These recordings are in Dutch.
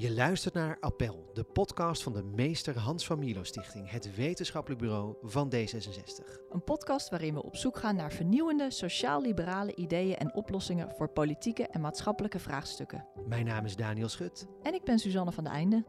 Je luistert naar Appel, de podcast van de Meester Hans van Milo Stichting, het wetenschappelijk bureau van D66. Een podcast waarin we op zoek gaan naar vernieuwende sociaal-liberale ideeën en oplossingen voor politieke en maatschappelijke vraagstukken. Mijn naam is Daniel Schut. En ik ben Suzanne van de Einde.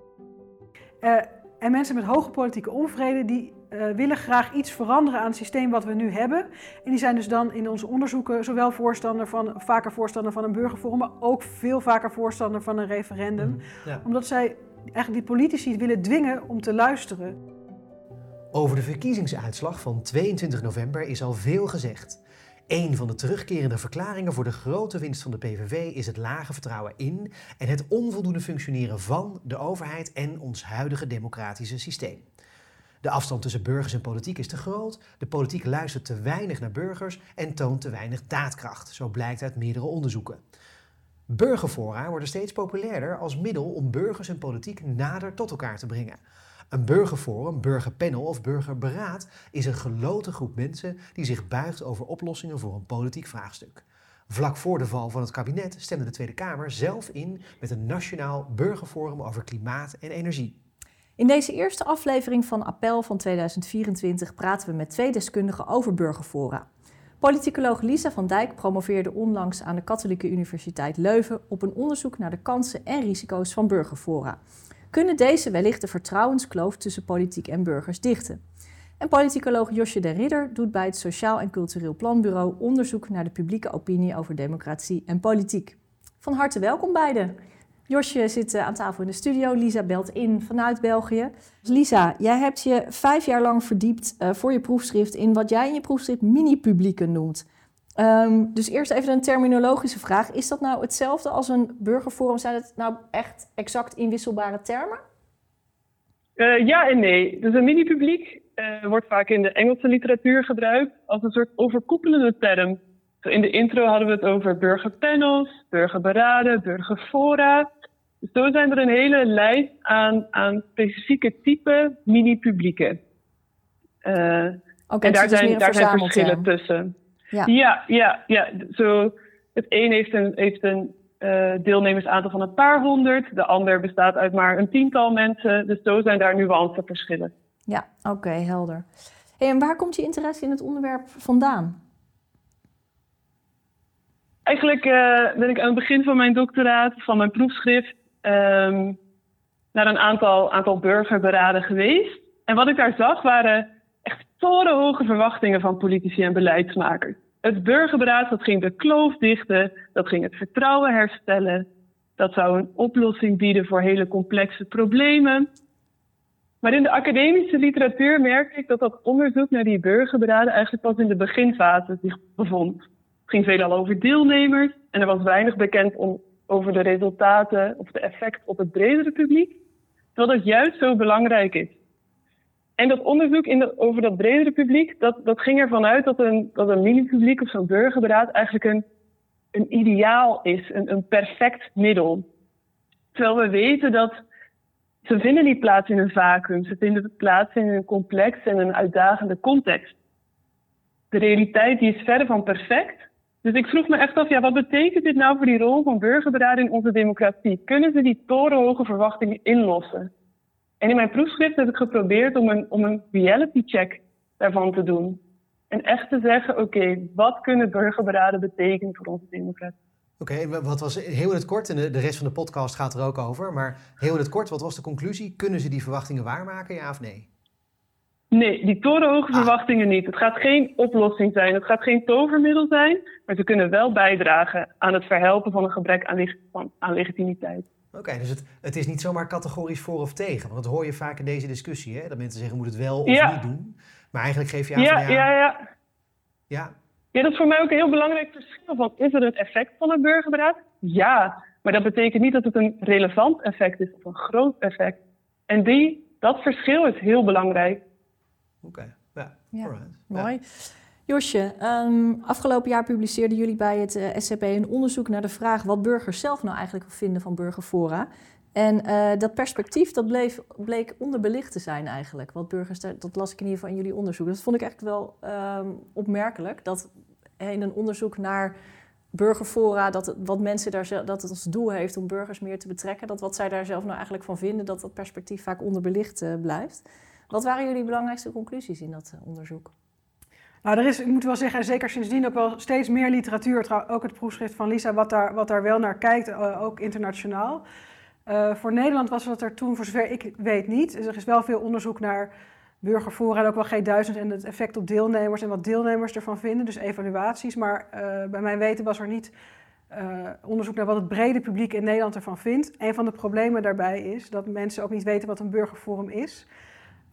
Uh, en mensen met hoge politieke onvrede die uh, willen graag iets veranderen aan het systeem wat we nu hebben. En die zijn dus dan in onze onderzoeken zowel voorstander van, vaker voorstander van een burgerforum, maar ook veel vaker voorstander van een referendum. Ja. Omdat zij eigenlijk die politici willen dwingen om te luisteren. Over de verkiezingsuitslag van 22 november is al veel gezegd. Een van de terugkerende verklaringen voor de grote winst van de PVV is het lage vertrouwen in en het onvoldoende functioneren van de overheid en ons huidige democratische systeem. De afstand tussen burgers en politiek is te groot, de politiek luistert te weinig naar burgers en toont te weinig daadkracht, zo blijkt uit meerdere onderzoeken. Burgerfora worden steeds populairder als middel om burgers en politiek nader tot elkaar te brengen. Een burgerforum, burgerpanel of burgerberaad is een geloten groep mensen die zich buigt over oplossingen voor een politiek vraagstuk. Vlak voor de val van het kabinet stemde de Tweede Kamer zelf in met een nationaal burgerforum over klimaat en energie. In deze eerste aflevering van Appel van 2024 praten we met twee deskundigen over burgerfora. Politicoloog Lisa van Dijk promoveerde onlangs aan de Katholieke Universiteit Leuven op een onderzoek naar de kansen en risico's van burgerfora kunnen deze wellicht de vertrouwenskloof tussen politiek en burgers dichten. En politicoloog Josje de Ridder doet bij het Sociaal en Cultureel Planbureau onderzoek naar de publieke opinie over democratie en politiek. Van harte welkom beiden. Josje zit eh, aan tafel in de studio, Lisa belt in vanuit België. Lisa, jij hebt je vijf jaar lang verdiept uh, voor je proefschrift in wat jij in je proefschrift mini-publieken noemt. Um, dus eerst even een terminologische vraag. Is dat nou hetzelfde als een burgerforum? Zijn het nou echt exact inwisselbare termen? Uh, ja en nee. Dus een mini-publiek wordt vaak in de Engelse literatuur gebruikt als een soort overkoepelende term. In de intro hadden we het over burgerpanels, burgerberaden, burgerfora. Dus zo zijn er een hele lijst aan, aan specifieke type mini-publieken. Uh, okay, en daar, dus zijn, daar zijn verschillen tussen. Ja, ja, ja. ja. Zo, het een heeft een, heeft een uh, deelnemersaantal van een paar honderd, de ander bestaat uit maar een tiental mensen. Dus zo zijn daar nuanceverschillen. Ja, oké, helder. Hey, en waar komt je interesse in het onderwerp vandaan? Eigenlijk uh, ben ik aan het begin van mijn doctoraat, van mijn proefschrift, um, naar een aantal, aantal burgerberaden geweest. En wat ik daar zag waren torenhoge verwachtingen van politici en beleidsmakers. Het burgerberaad dat ging de kloof dichten, dat ging het vertrouwen herstellen, dat zou een oplossing bieden voor hele complexe problemen. Maar in de academische literatuur merkte ik dat dat onderzoek naar die burgerberaden eigenlijk pas in de beginfase zich bevond. Het ging veelal over deelnemers en er was weinig bekend om, over de resultaten of de effect op het bredere publiek, terwijl dat juist zo belangrijk is. En dat onderzoek in over dat bredere publiek, dat, dat ging ervan uit dat een, dat een mini-publiek of zo'n burgerberaad eigenlijk een, een ideaal is, een, een perfect middel. Terwijl we weten dat ze vinden niet plaats in een vacuüm, ze vinden plaats in een complex en een uitdagende context. De realiteit die is verre van perfect. Dus ik vroeg me echt af, ja, wat betekent dit nou voor die rol van burgerberaden in onze democratie? Kunnen ze die torenhoge verwachtingen inlossen? En in mijn proefschrift heb ik geprobeerd om een, om een reality check daarvan te doen. En echt te zeggen, oké, wat kunnen burgerberaden betekenen voor onze democratie? Oké, wat was heel in het kort, en de, de, rest van de podcast gaat er ook over, maar heel in het kort, wat was de conclusie? Kunnen ze die verwachtingen waarmaken, ja of nee? Nee, die torenhoge ah. verwachtingen niet. Het gaat geen oplossing zijn, het gaat geen tovermiddel zijn, maar ze kunnen wel bijdragen aan het verhelpen van een gebrek aan, aan legitimiteit. Oké, dus het, het is niet zomaar categorisch voor of tegen. Want dat hoor je vaak in deze discussie, hè? dat mensen zeggen, moet het wel of niet doen. Maar eigenlijk geef je aan ja, van, ja, ja, ja. Ja, dat is voor mij ook een heel belangrijk verschil. Van, is er een effect van een burgerberaad? Ja, maar dat betekent niet dat het een relevant effect is of een groot effect. En die, dat verschil is heel belangrijk. Oké, ja, mooi. Josje, ehm, afgelopen jaar publiceerden jullie bij het uh, eh, SCP een onderzoek naar de vraag wat burgers zelf nou eigenlijk vinden van burgerfora. En uh, dat perspectief dat bleef, bleek onderbelicht te zijn eigenlijk. Wat burgers, dat las ik in ieder geval in jullie onderzoek. Dat vond ik echt wel um, opmerkelijk. Dat in een onderzoek naar burgerfora, dat wat mensen daar zelf, dat het als doel heeft om burgers meer te betrekken, dat wat zij daar zelf nou eigenlijk van vinden, dat dat perspectief vaak onderbelicht uh, blijft. Wat waren jullie belangrijkste conclusies in dat uh, onderzoek? Nou, er is, ik moet wel zeggen, zeker sindsdien ook wel steeds meer literatuur, ook het proefschrift van Lisa, wat daar, wat daar wel naar kijkt, uh, ook internationaal. voor Nederland was dat er toen, voor zover ik weet, niet. Dus er is wel veel onderzoek naar burgerfora en ook wel G1000 en het effect op deelnemers en wat deelnemers ervan vinden, dus evaluaties. Maar bij mijn weten was er niet onderzoek naar wat het brede publiek in Nederland ervan vindt. Een van de problemen daarbij is dat mensen ook niet weten wat een burgerforum is.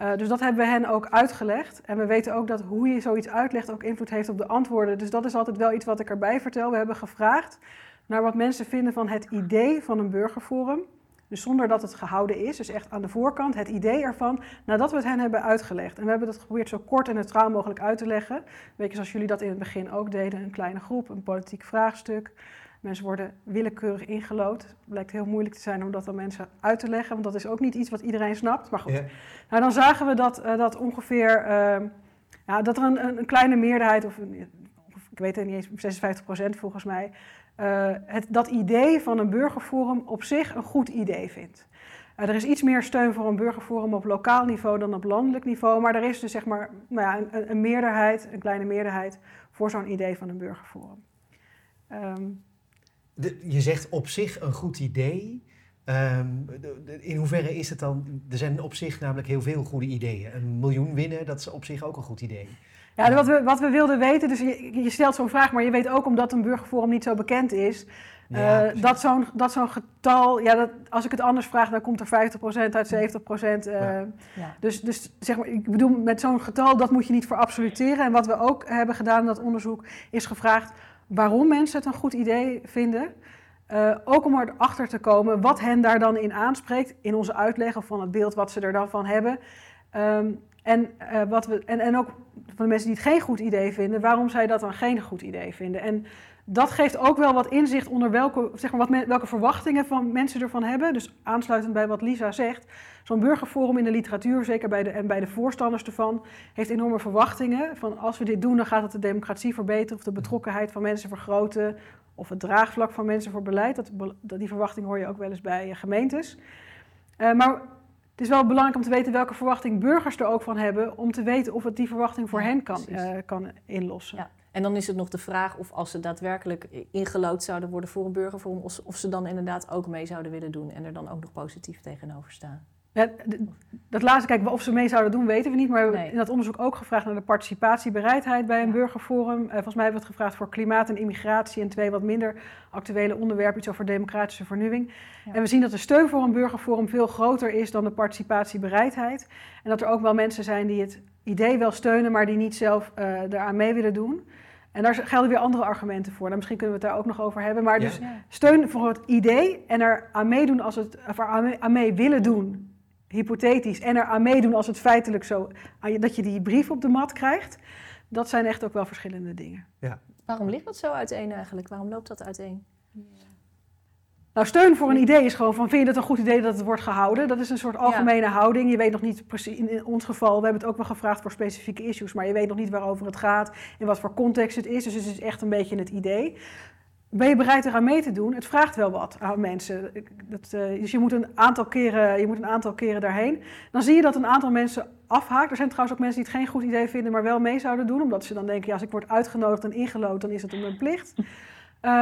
Uh, dus dat hebben we hen ook uitgelegd. En we weten ook dat hoe je zoiets uitlegt ook invloed heeft op de antwoorden. Dus dat is altijd wel iets wat ik erbij vertel. We hebben gevraagd naar wat mensen vinden van het idee van een burgerforum. Dus zonder dat het gehouden is, dus echt aan de voorkant, het idee ervan, nadat we het hen hebben uitgelegd. En we hebben dat geprobeerd zo kort en neutraal mogelijk uit te leggen. Weet je, zoals jullie dat in het begin ook deden, een kleine groep, een politiek vraagstuk. Mensen worden willekeurig ingelood. Het blijkt heel moeilijk te zijn om dat aan mensen uit te leggen, want dat is ook niet iets wat iedereen snapt. Maar goed, ja. nou, dan zagen we dat, uh, dat ongeveer, uh, ja, dat er een, een, kleine meerderheid, of, of ik weet het niet eens, 56 procent volgens mij, uh, het, dat idee van een burgerforum op zich een goed idee vindt. Uh, er is iets meer steun voor een burgerforum op lokaal niveau dan op landelijk niveau, maar er is dus zeg maar nou ja, een, een meerderheid, een kleine meerderheid, voor zo'n idee van een burgerforum. Um, de, je zegt op zich een goed idee. Um, de, de, in hoeverre is het dan? Er zijn op zich namelijk heel veel goede ideeën. Een miljoen winnen, dat is op zich ook een goed idee. Ja, wat we, wat we wilden weten, dus je, je stelt zo'n vraag, maar je weet ook omdat een burgerforum niet zo bekend is, ja, uh, dat zo'n zo'n getal, ja, dat, als ik het anders vraag, dan komt er 50% uit 70%. Uh, ja. Ja. Dus, dus zeg maar, ik bedoel, met zo'n getal, dat moet je niet voor absoluteren. En wat we ook hebben gedaan in dat onderzoek, is gevraagd waarom mensen het een goed idee vinden. Uh, ook om erachter te komen wat hen daar dan in aanspreekt, in onze uitleg of van het beeld wat ze er dan van hebben. Um, en, uh, wat we, en, en ook van de mensen die het geen goed idee vinden, waarom zij dat dan geen goed idee vinden. En dat geeft ook wel wat inzicht onder welke, zeg maar, wat welke verwachtingen van mensen ervan hebben. Dus aansluitend bij wat Lisa zegt, zo'n burgerforum in de literatuur, zeker bij de, en bij de voorstanders ervan, heeft enorme verwachtingen. Van als we dit doen, dan gaat het de democratie verbeteren of de betrokkenheid van mensen vergroten. Of het draagvlak van mensen voor beleid. Dat, dat die verwachting hoor je ook wel eens bij gemeentes. Uh, maar het is wel belangrijk om te weten welke verwachting burgers er ook van hebben, om te weten of het die verwachting voor ja, hen kan, uh, kan inlossen. Ja. En dan is het nog de vraag of als ze daadwerkelijk ingelood zouden worden voor een burgerforum, of, of ze dan inderdaad ook mee zouden willen doen en er dan ook nog positief tegenover staan. Ja, dat laatste, kijk, of ze mee zouden doen, weten we niet. Maar we hebben in dat onderzoek ook gevraagd naar de participatiebereidheid bij een ja. burgerforum. Uh, volgens mij hebben we het gevraagd voor klimaat en immigratie en twee wat minder actuele onderwerpen, iets over democratische vernieuwing. Ja. En we zien dat de steun voor een burgerforum veel groter is dan de participatiebereidheid. En dat er ook wel mensen zijn die het idee wel steunen, maar die niet zelf uh, eraan mee willen doen. En daar gelden weer andere argumenten voor. Nou, misschien kunnen we het daar ook nog over hebben. Maar dus steun voor het idee en er aan meedoen als het, of er aan mee willen doen hypothetisch en er aan meedoen als het feitelijk zo, dat je die brief op de mat krijgt, dat zijn echt ook wel verschillende dingen. Ja. Waarom ligt dat zo uiteen eigenlijk? Waarom loopt dat uiteen? Nou, steun voor een idee is gewoon van, vind je het een goed idee dat het wordt gehouden? Dat is een soort algemene ja. houding. Je weet nog niet precies, in ons geval, we hebben het ook wel gevraagd voor specifieke issues, maar je weet nog niet waarover het gaat, in wat voor context het is. Dus het is echt een beetje het idee ben je bereid eraan mee te doen? Het vraagt wel wat aan mensen. Dat, uh, dus je moet, een aantal keren, je moet een aantal keren daarheen. Dan zie je dat een aantal mensen afhaakt. Er zijn trouwens ook mensen die het geen goed idee vinden, maar wel mee zouden doen. Omdat ze dan denken, ja, als ik word uitgenodigd en ingelood, dan is het een plicht. Uh,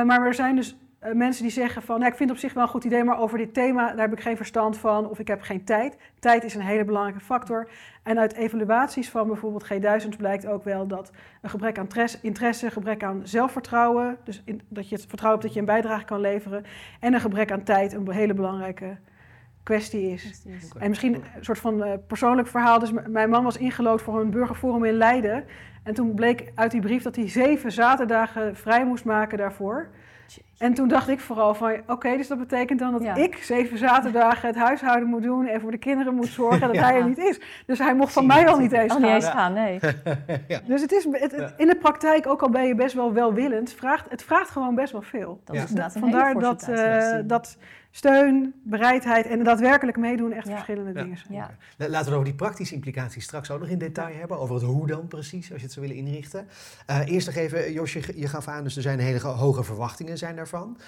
maar er zijn dus uh, mensen die zeggen van, ik vind het op zich wel een goed idee, maar over dit thema, daar heb ik geen verstand van of ik heb geen tijd. Tijd is een hele belangrijke factor. En uit evaluaties van bijvoorbeeld G1000 blijkt ook wel dat een gebrek aan interesse, gebrek aan zelfvertrouwen, dus in, dat je het vertrouwen hebt dat je een bijdrage kan leveren, en een gebrek aan tijd een hele belangrijke kwestie is. Okay. En misschien een soort van uh, persoonlijk verhaal. Dus mijn man was ingelood voor een burgerforum in Leiden. En toen bleek uit die brief dat hij zeven zaterdagen vrij moest maken daarvoor. En toen dacht ik vooral van, oké, dus dat betekent dan dat Ja. ik zeven zaterdagen het huishouden moet doen en voor de kinderen moet zorgen en dat Ja. hij er niet is. Dus hij mocht van mij al niet eens Oh, niet gaan. eens gaan, nee. ja. Dus het is, het, het- Ja. in de praktijk, ook al ben je best wel welwillend, vraagt, het vraagt gewoon best wel veel. Dat Ja. is inderdaad een Vandaar hele dat, eh, dat steun, bereidheid en daadwerkelijk meedoen echt Ja. verschillende Ja. dingen zijn. Ja. La- Laten we het over die praktische implicaties straks ook nog in detail hebben. Over het hoe dan precies, als je het zou willen inrichten. Eh, eerst nog even, Josje, je gaf aan, dus er zijn hele hoge verwachtingen zijn daarvan.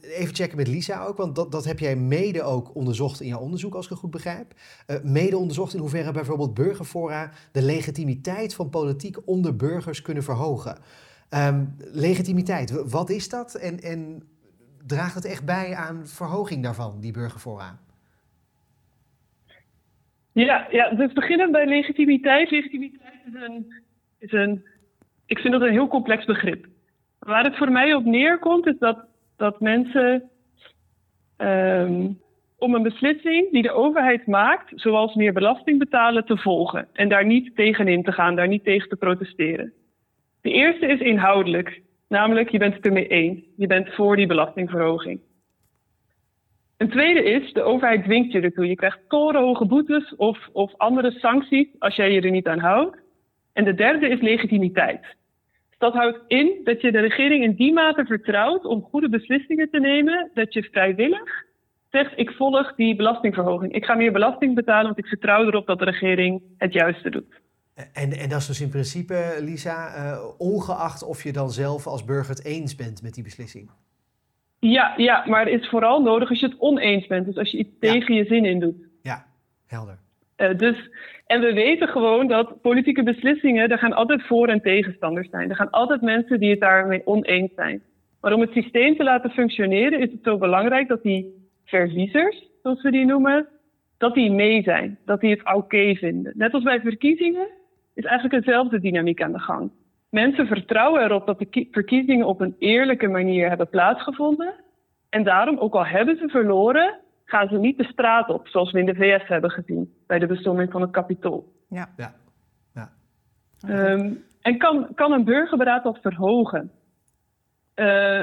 Even checken met Lisa ook, want dat, dat heb jij mede ook onderzocht in jouw onderzoek, als ik het goed begrijp. Eh, mede onderzocht in hoeverre bijvoorbeeld burgerfora de legitimiteit van politiek onder burgers kunnen verhogen. Ehm, legitimiteit, wat is dat? En, en draagt het echt bij aan verhoging daarvan, die burgerfora? Ja, ja, dus beginnen bij legitimiteit. Legitimiteit is een, is een, ik vind dat een heel complex begrip. Waar het voor mij op neerkomt, is dat, dat mensen ehm, om een beslissing die de overheid maakt, zoals meer belasting betalen, te volgen. En daar niet tegenin te gaan, daar niet tegen te protesteren. De eerste is inhoudelijk, namelijk je bent het ermee eens. Je bent voor die belastingverhoging. Een tweede is, de overheid dwingt je ertoe. Je krijgt torenhoge boetes of, of andere sancties als jij je er niet aan houdt. En de derde is legitimiteit. Dat houdt in dat je de regering in die mate vertrouwt om goede beslissingen te nemen, dat je vrijwillig zegt, ik volg die belastingverhoging. Ik ga meer belasting betalen, want ik vertrouw erop dat de regering het juiste doet. En, en dat is dus in principe, Lisa, eh, ongeacht of je dan zelf als burger het eens bent met die beslissing. Ja, ja, maar het is vooral nodig als je het oneens bent. Dus als je iets Ja. tegen je zin in doet. Ja, helder. Eh, dus, en we weten gewoon dat politieke beslissingen, er gaan altijd voor- en tegenstanders zijn. Er gaan altijd mensen die het daarmee oneens zijn. Maar om het systeem te laten functioneren is het zo belangrijk dat die verliezers, zoals we die noemen, dat die mee zijn. Dat die het oké vinden. Net als bij verkiezingen is eigenlijk dezelfde dynamiek aan de gang. Mensen vertrouwen erop dat de ki- verkiezingen op een eerlijke manier hebben plaatsgevonden. En daarom, ook al hebben ze verloren, gaan ze niet de straat op, zoals we in de VS hebben gezien bij de bestorming van het Capitool. Ja, ja. Ehm, en kan, kan een burgerberaad dat verhogen? Eh,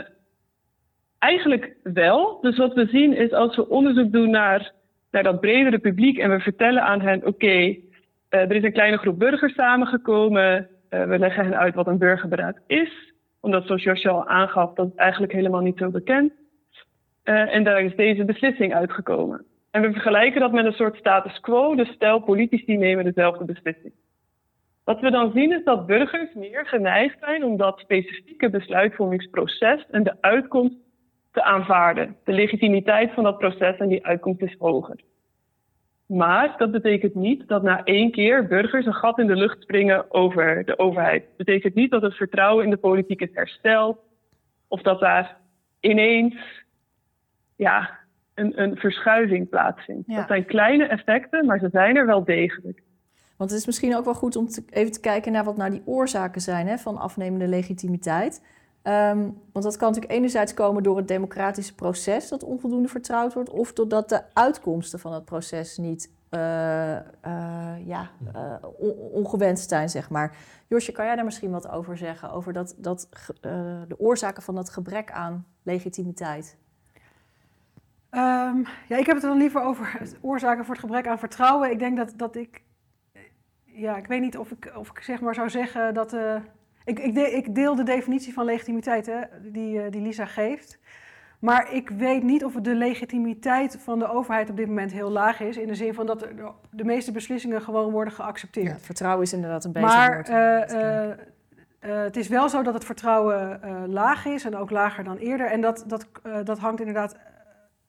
eigenlijk wel. Dus wat we zien is als we onderzoek doen naar, naar dat bredere publiek en we vertellen aan hen: oké, er is een kleine groep burgers samengekomen. Eh, we leggen hen uit wat een burgerberaad is. Omdat, zoals Josje al aangaf, dat eigenlijk helemaal niet zo bekend. Eh, en daar is deze beslissing uitgekomen. En we vergelijken dat met een soort status quo. Dus stel, politici nemen dezelfde beslissing. Wat we dan zien is dat burgers meer geneigd zijn om dat specifieke besluitvormingsproces en de uitkomst te aanvaarden. De legitimiteit van dat proces en die uitkomst is hoger. Maar dat betekent niet dat na één keer burgers een gat in de lucht springen over de overheid. Dat betekent niet dat het vertrouwen in de politiek is hersteld of dat daar ineens ja, een, een verschuiving plaatsvindt. Ja. Dat zijn kleine effecten, maar ze zijn er wel degelijk. Want het is misschien ook wel goed om te- even te kijken naar wat nou die oorzaken zijn hè, van afnemende legitimiteit. Ehm, want dat kan natuurlijk enerzijds komen door het democratische proces dat onvoldoende vertrouwd wordt, of doordat de uitkomsten van het proces niet eh, eh, ja, eh, on- ongewenst zijn, zeg maar. Josje, kan jij daar misschien wat over zeggen? Over dat, dat, eh, de oorzaken van dat gebrek aan legitimiteit? Ehm, ja, ik heb het dan liever over oorzaken voor het gebrek aan vertrouwen. Ik denk dat, dat ik. Ja, ik weet niet of ik, of ik zeg maar zou zeggen dat. Ik, ik, de- ik deel de definitie van legitimiteit hè, die, eh, die Lisa geeft. Maar ik weet niet of de legitimiteit van de overheid op dit moment heel laag is. In de zin van dat de, meeste beslissingen gewoon worden geaccepteerd. Ja, vertrouwen is inderdaad een beetje. Maar eh, eh, het is wel zo dat het vertrouwen laag is en ook lager dan eerder. En dat, dat, dat hangt inderdaad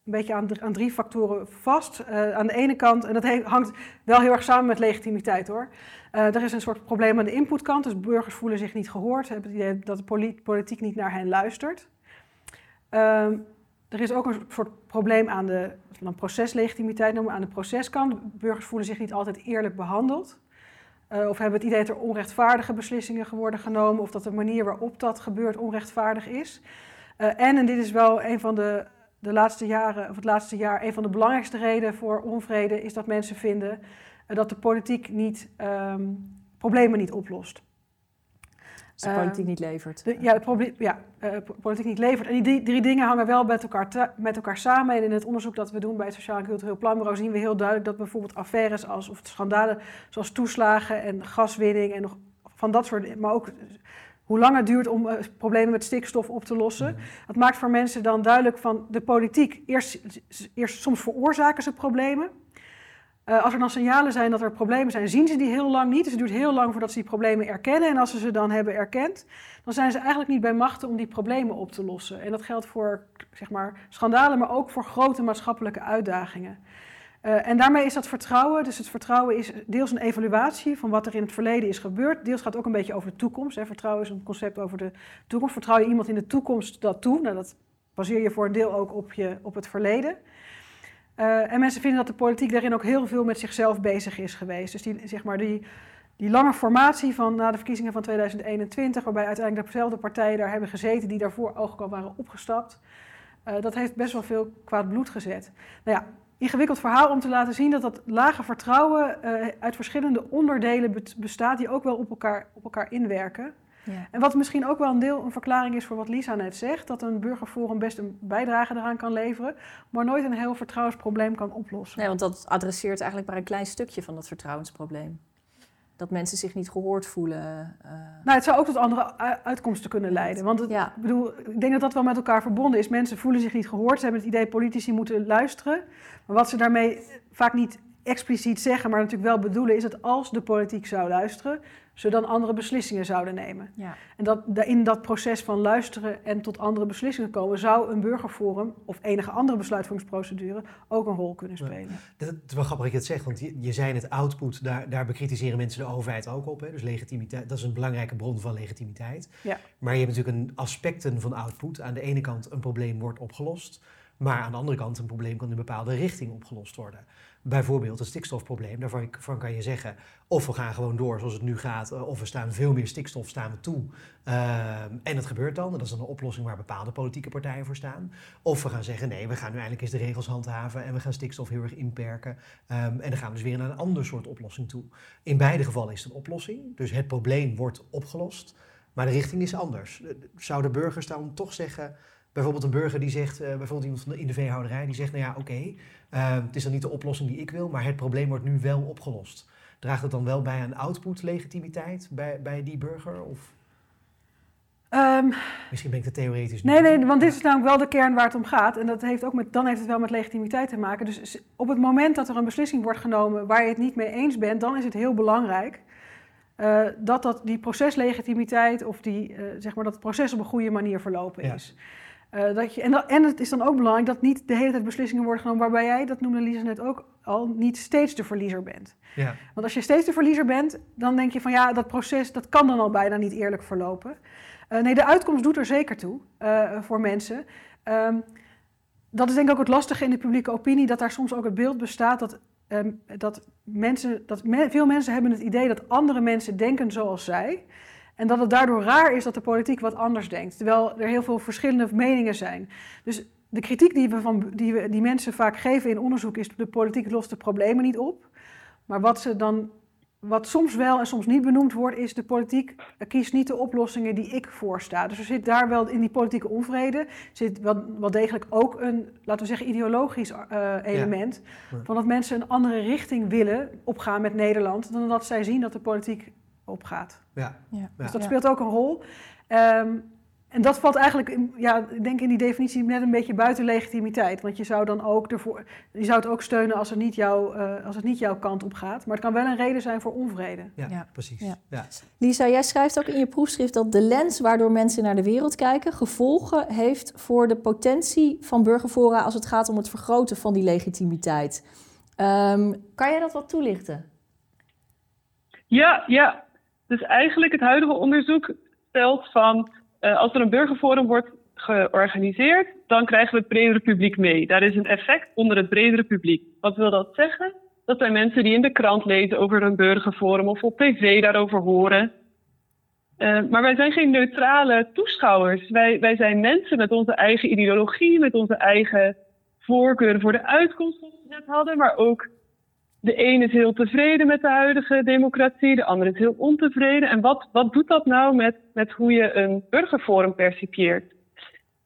een beetje aan, dr- aan drie factoren vast. Eh, aan de ene kant, en dat hangt wel heel erg samen met legitimiteit hoor. Eh, er is een soort probleem aan de inputkant, dus burgers voelen zich niet gehoord, hebben het idee dat de poli- politiek niet naar hen luistert. Ehm, er is ook een soort probleem aan de dan proceslegitimiteit noemen, aan de proceskant. Burgers voelen zich niet altijd eerlijk behandeld. Eh, of hebben het idee dat er onrechtvaardige beslissingen worden genomen, of dat de manier waarop dat gebeurt onrechtvaardig is. En, en dit is wel een van de, de laatste jaren, of het laatste jaar, een van de belangrijkste redenen voor onvrede, is dat mensen vinden eh, dat de politiek niet, ehm, problemen niet oplost. De politiek niet levert. De, ja, het ja uh, politiek niet levert. En die drie dingen hangen wel met elkaar, met elkaar samen. En in het onderzoek dat we doen bij het Sociaal en Cultureel Planbureau zien we heel duidelijk dat bijvoorbeeld affaires als, of schandalen zoals toeslagen en gaswinning en nog van dat soort, maar ook hoe lang het duurt om uh, problemen met stikstof op te lossen. Mhm. Dat maakt voor mensen dan duidelijk van de politiek. Eerst, eerst soms veroorzaken ze problemen. Uh, als er dan signalen zijn dat er problemen zijn, zien ze die heel lang niet. Dus het duurt heel lang voordat ze die problemen erkennen. En als ze ze dan hebben erkend, dan zijn ze eigenlijk niet bij machten om die problemen op te lossen. En dat geldt voor zeg maar, schandalen, maar ook voor grote maatschappelijke uitdagingen. Uh, en daarmee is dat vertrouwen, dus het vertrouwen is deels een evaluatie van wat er in het verleden is gebeurd. Deels gaat ook een beetje over de toekomst. Hè. Vertrouwen is een concept over de toekomst. Vertrouw je iemand in de toekomst dat toe? Nou, dat baseer je voor een deel ook op, je, op het verleden. Uh, en mensen vinden dat de politiek daarin ook heel veel met zichzelf bezig is geweest. Dus die, zeg maar, die, die lange formatie van na de verkiezingen van 2021, waarbij uiteindelijk dezelfde partijen daar hebben gezeten die daarvoor ook al waren opgestapt, uh, dat heeft best wel veel kwaad bloed gezet. Nou ja, ingewikkeld verhaal om te laten zien dat dat lage vertrouwen uh, uit verschillende onderdelen bestaat die ook wel op elkaar, op elkaar inwerken. Ja. En wat misschien ook wel een deel een verklaring is voor wat Lisa net zegt, dat een burgerforum best een bijdrage eraan kan leveren, maar nooit een heel vertrouwensprobleem kan oplossen. Nee, want dat adresseert eigenlijk maar een klein stukje van dat vertrouwensprobleem. Dat mensen zich niet gehoord voelen. Uh... Nou, het zou ook tot andere uitkomsten kunnen leiden. Want het, ja. bedoel, ik denk dat dat wel met elkaar verbonden is. Mensen voelen zich niet gehoord. Ze hebben het idee politici moeten luisteren. Maar wat ze daarmee vaak niet expliciet zeggen, maar natuurlijk wel bedoelen, is dat als de politiek zou luisteren, ze dan andere beslissingen zouden nemen. Ja. En dat in dat proces van luisteren en tot andere beslissingen komen, zou een burgerforum of enige andere besluitvormingsprocedure ook een rol kunnen spelen. Ja. Dat is wel grappig dat je het zegt, want je, je zei het output, daar, daar bekritiseren mensen de overheid ook op. Hè? Dus legitimiteit, dat is een belangrijke bron van legitimiteit. Ja. Maar je hebt natuurlijk een aspecten van output. Aan de ene kant een probleem wordt opgelost, maar aan de andere kant een probleem kan in een bepaalde richting opgelost worden. Bijvoorbeeld het stikstofprobleem. Daarvan kan je zeggen, of we gaan gewoon door zoals het nu gaat, eh, of we staan veel meer stikstof staan we toe. Ehm, en het gebeurt dan, en dat is dan een oplossing waar bepaalde politieke partijen voor staan. Of we gaan zeggen, nee, we gaan nu eindelijk eens de regels handhaven en we gaan stikstof heel erg inperken. Ehm, en dan gaan we dus weer naar een ander soort oplossing toe. In beide gevallen is het een oplossing, dus het probleem wordt opgelost, maar de richting is anders. Zouden burgers dan toch zeggen, bijvoorbeeld een burger die zegt, uh, bijvoorbeeld iemand van de, in de veehouderij, die zegt, nou ja, oké, Ehm, het is dan niet de oplossing die ik wil, maar het probleem wordt nu wel opgelost. Draagt het dan wel bij aan output-legitimiteit bij, bij die burger? Of? Um, Misschien ben ik te theoretisch. Nee, nee, want dit is namelijk wel de kern waar het om gaat. En dat heeft ook met, dan heeft het wel met legitimiteit te maken. Dus op het moment dat er een beslissing wordt genomen waar je het niet mee eens bent, dan is het heel belangrijk uh, dat, dat die proceslegitimiteit of die, uh, zeg maar dat het proces op een goede manier verlopen is. Uh, dat je, en, dat, en het is dan ook belangrijk dat niet de hele tijd beslissingen worden genomen waarbij jij, dat noemde Lisa net ook al, niet steeds de verliezer bent. Ja. Want als je steeds de verliezer bent, dan denk je van ja, dat proces dat kan dan al bijna niet eerlijk verlopen. Uh, nee, de uitkomst doet er zeker toe uh, voor mensen. Um, dat is denk ik ook het lastige in de publieke opinie, dat daar soms ook het beeld bestaat dat, um, dat, mensen, dat me, veel mensen hebben het idee dat andere mensen denken zoals zij. En dat het daardoor raar is dat de politiek wat anders denkt, terwijl er heel veel verschillende meningen zijn. Dus de kritiek die, we van, die, we, die mensen vaak geven in onderzoek is: de politiek lost de problemen niet op. Maar wat, ze dan, wat soms wel en soms niet benoemd wordt, is de politiek kiest niet de oplossingen die ik voorsta. Dus er zit daar wel in die politieke onvrede zit wel, wel degelijk ook een, laten we zeggen, ideologisch uh, element. Van dat mensen een andere richting willen opgaan met Nederland, dan dat zij zien dat de politiek opgaat. Ja. ja. Dus dat speelt ook een rol. Um, en dat valt eigenlijk, in, ja, ik denk in die definitie net een beetje buiten legitimiteit. Want je zou dan ook ervoor, je zou het ook steunen als het niet, jou, uh, als het niet jouw kant op gaat. Maar het kan wel een reden zijn voor onvrede. Ja, ja. precies. Ja. Lisa, jij schrijft ook in je proefschrift dat de lens waardoor mensen naar de wereld kijken gevolgen heeft voor de potentie van burgerfora als het gaat om het vergroten van die legitimiteit. Um, kan jij dat wat toelichten? Ja, ja. Dus eigenlijk het huidige onderzoek stelt van uh, als er een burgerforum wordt georganiseerd, dan krijgen we het bredere publiek mee. Daar is een effect onder het bredere publiek. Wat wil dat zeggen? Dat zijn mensen die in de krant lezen over een burgerforum of op tv daarover horen. Uh, maar wij zijn geen neutrale toeschouwers. Wij, wij zijn mensen met onze eigen ideologie, met onze eigen voorkeuren voor de uitkomst, zoals we net hadden, maar ook de een is heel tevreden met de huidige democratie, de ander is heel ontevreden. En wat, wat doet dat nou met, met hoe je een burgerforum percipieert?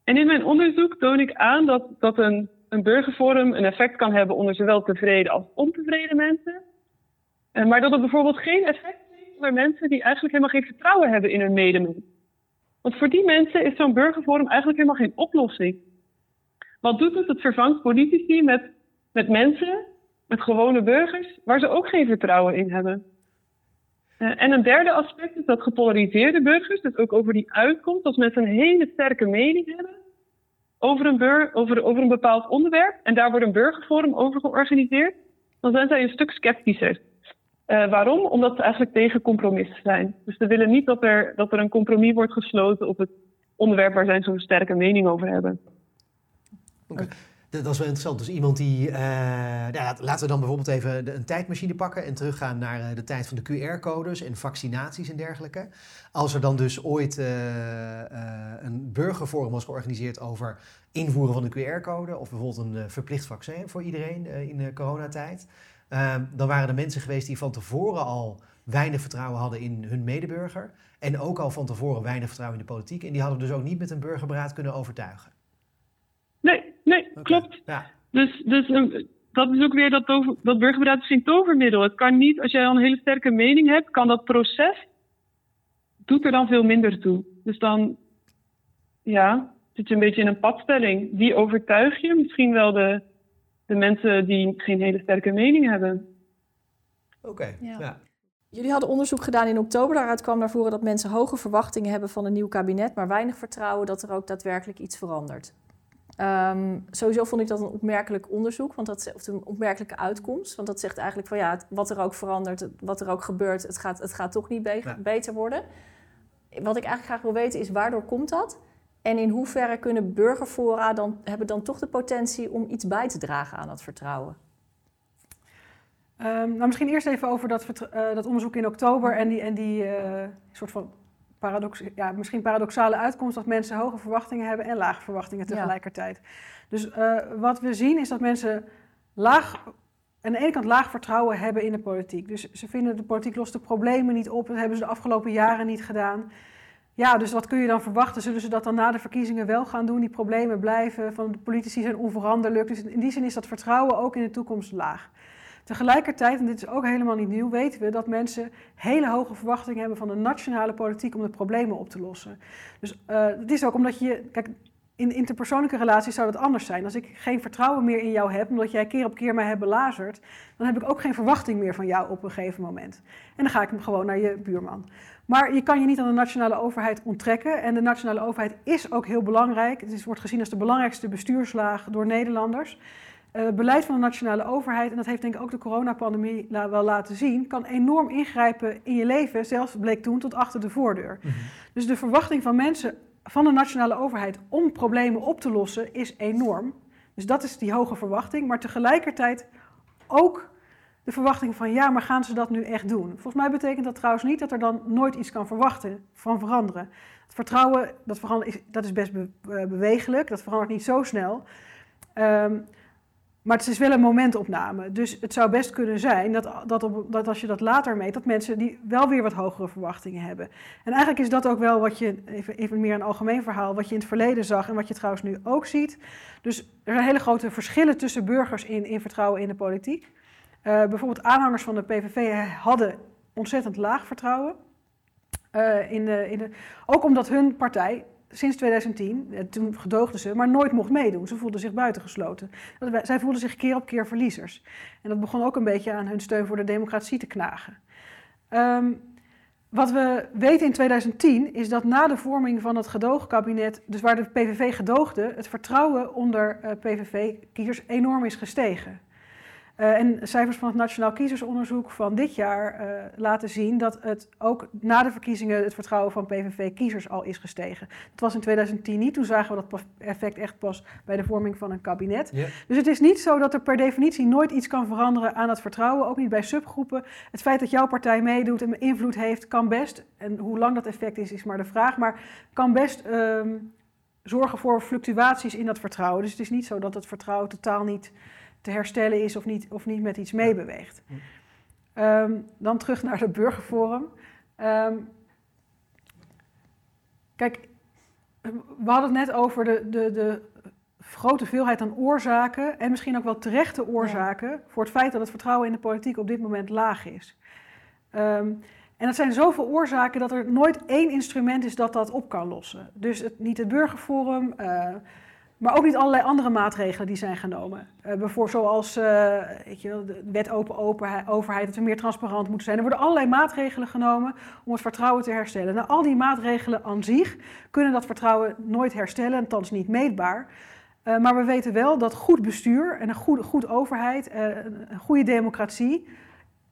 En in mijn onderzoek toon ik aan dat, dat een, een burgerforum een effect kan hebben onder zowel tevreden als ontevreden mensen. Eh, maar dat het bijvoorbeeld geen effect heeft onder mensen die eigenlijk helemaal geen vertrouwen hebben in hun medemens. Want voor die mensen is zo'n burgerforum eigenlijk helemaal geen oplossing. Wat doet het? Het vervangt politici met, met mensen, met gewone burgers, waar ze ook geen vertrouwen in hebben. Uh, en een derde aspect is dat gepolariseerde burgers, dus ook over die uitkomst, als mensen een hele sterke mening hebben over een, bur over, over een bepaald onderwerp en daar wordt een burgerforum over georganiseerd, dan zijn zij een stuk sceptischer. Uh, waarom? Omdat ze eigenlijk tegen compromissen zijn. Dus ze willen niet dat er, dat er een compromis wordt gesloten op het onderwerp waar zij zo'n sterke mening over hebben. Okay. Dat is wel interessant. Dus iemand die. Uh, ja, laten we dan bijvoorbeeld even een tijdmachine pakken en teruggaan naar uh, de tijd van de QR-codes en vaccinaties en dergelijke. Als er dan dus ooit uh, een burgerforum was georganiseerd over invoeren van de QR-code, of bijvoorbeeld een verplicht vaccin voor iedereen in de coronatijd, dan waren er mensen geweest die van tevoren al weinig vertrouwen hadden in hun medeburger. En ook al van tevoren weinig vertrouwen in de politiek. En die hadden dus ook niet met een burgerberaad kunnen overtuigen. Okay. klopt. Ja. Dus, dus um, dat is ook weer dat, over, dat burgerberaad is geen tovermiddel. Het kan niet, als jij al een hele sterke mening hebt, kan dat proces, doet er dan veel minder toe. Dus dan, ja, zit je een beetje in een padstelling. Wie overtuig je? Misschien wel de, de mensen die geen hele sterke mening hebben. Oké, okay. ja. ja. Jullie hadden onderzoek gedaan in oktober. Daaruit kwam naar voren dat mensen hoge verwachtingen hebben van een nieuw kabinet, maar weinig vertrouwen dat er ook daadwerkelijk iets verandert. Um, sowieso vond ik dat een opmerkelijk onderzoek, want dat, of een opmerkelijke uitkomst. Want dat zegt eigenlijk van ja, wat er ook verandert, wat er ook gebeurt, het gaat, het gaat toch niet be ja. beter worden. Wat ik eigenlijk graag wil weten is waardoor komt dat? En in hoeverre kunnen burgerfora dan, hebben dan toch de potentie om iets bij te dragen aan dat vertrouwen? Um, nou, misschien eerst even over dat, uh, dat onderzoek in oktober en die, en die uh, soort van paradox, ja, misschien paradoxale uitkomst dat mensen hoge verwachtingen hebben en lage verwachtingen tegelijkertijd. Ja. Dus uh, wat we zien is dat mensen laag, aan de ene kant laag vertrouwen hebben in de politiek. Dus ze vinden de politiek lost de problemen niet op. Dat hebben ze de afgelopen jaren niet gedaan. Ja, dus wat kun je dan verwachten? Zullen ze dat dan na de verkiezingen wel gaan doen? Die problemen blijven, van de politici zijn onveranderlijk. Dus in die zin is dat vertrouwen ook in de toekomst laag. Tegelijkertijd, en dit is ook helemaal niet nieuw, weten we dat mensen hele hoge verwachtingen hebben van de nationale politiek om de problemen op te lossen. Dus uh, het is ook omdat je, kijk, in interpersoonlijke relaties zou dat anders zijn. Als ik geen vertrouwen meer in jou heb, omdat jij keer op keer mij hebt belazerd, dan heb ik ook geen verwachting meer van jou op een gegeven moment. En dan ga ik hem gewoon naar je buurman. Maar je kan je niet aan de nationale overheid onttrekken. En de nationale overheid is ook heel belangrijk. Het wordt gezien als de belangrijkste bestuurslaag door Nederlanders. Uh, beleid van de nationale overheid, en dat heeft denk ik ook de coronapandemie la wel laten zien, kan enorm ingrijpen in je leven, zelfs bleek toen tot achter de voordeur. Mm -hmm. Dus de verwachting van mensen van de nationale overheid om problemen op te lossen is enorm. Dus dat is die hoge verwachting, maar tegelijkertijd ook de verwachting van ja, maar gaan ze dat nu echt doen? Volgens mij betekent dat trouwens niet dat er dan nooit iets kan verwachten van veranderen. Het vertrouwen, dat, is, dat is best be bewegelijk, dat verandert niet zo snel. Um, maar het is wel een momentopname. Dus het zou best kunnen zijn dat, dat, dat als je dat later meet, dat mensen die wel weer wat hogere verwachtingen hebben. En eigenlijk is dat ook wel wat je, even, even meer een algemeen verhaal, wat je in het verleden zag en wat je trouwens nu ook ziet. Dus er zijn hele grote verschillen tussen burgers in, in vertrouwen in de politiek. Uh, bijvoorbeeld aanhangers van de PVV hadden ontzettend laag vertrouwen. Uh, in de, in ook omdat hun partij sinds 2010, eh, toen gedoogden ze, maar nooit mocht meedoen. Ze voelden zich buitengesloten. Zij voelden zich keer op keer verliezers. En dat begon ook een beetje aan hun steun voor de democratie te knagen. Um, wat we weten in 2010 is dat na de vorming van het gedoogkabinet, dus waar de PVV gedoogde, het vertrouwen onder uh, PVV-kiezers enorm is gestegen. Uh, en cijfers van het Nationaal Kiezersonderzoek van dit jaar uh, laten zien dat het ook na de verkiezingen het vertrouwen van PVV-kiezers al is gestegen. Het was in 2010 niet, toen zagen we dat effect echt pas bij de vorming van een kabinet. Yeah. Dus het is niet zo dat er per definitie nooit iets kan veranderen aan het vertrouwen, ook niet bij subgroepen. Het feit dat jouw partij meedoet en invloed heeft, kan best, en hoe lang dat effect is, is maar de vraag, maar kan best um, zorgen voor fluctuaties in dat vertrouwen. Dus het is niet zo dat het vertrouwen totaal niet te herstellen is of niet, of niet met iets meebeweegt. Ehm, dan terug naar het burgerforum. Ehm, kijk, we hadden het net over de, de, de grote veelheid aan oorzaken en misschien ook wel terechte oorzaken voor het feit dat het vertrouwen in de politiek op dit moment laag is. Ehm, en dat zijn zoveel oorzaken dat er nooit één instrument is dat dat op kan lossen. Dus het, niet het burgerforum, uh, maar ook niet allerlei andere maatregelen die zijn genomen. Uh, bijvoorbeeld zoals weet je, de wet open overheid, dat we meer transparant moeten zijn. Er worden allerlei maatregelen genomen om het vertrouwen te herstellen. Nou, al die maatregelen aan zich kunnen dat vertrouwen nooit herstellen, althans niet meetbaar. Uh, maar we weten wel dat goed bestuur en een goede, goed overheid, een goede democratie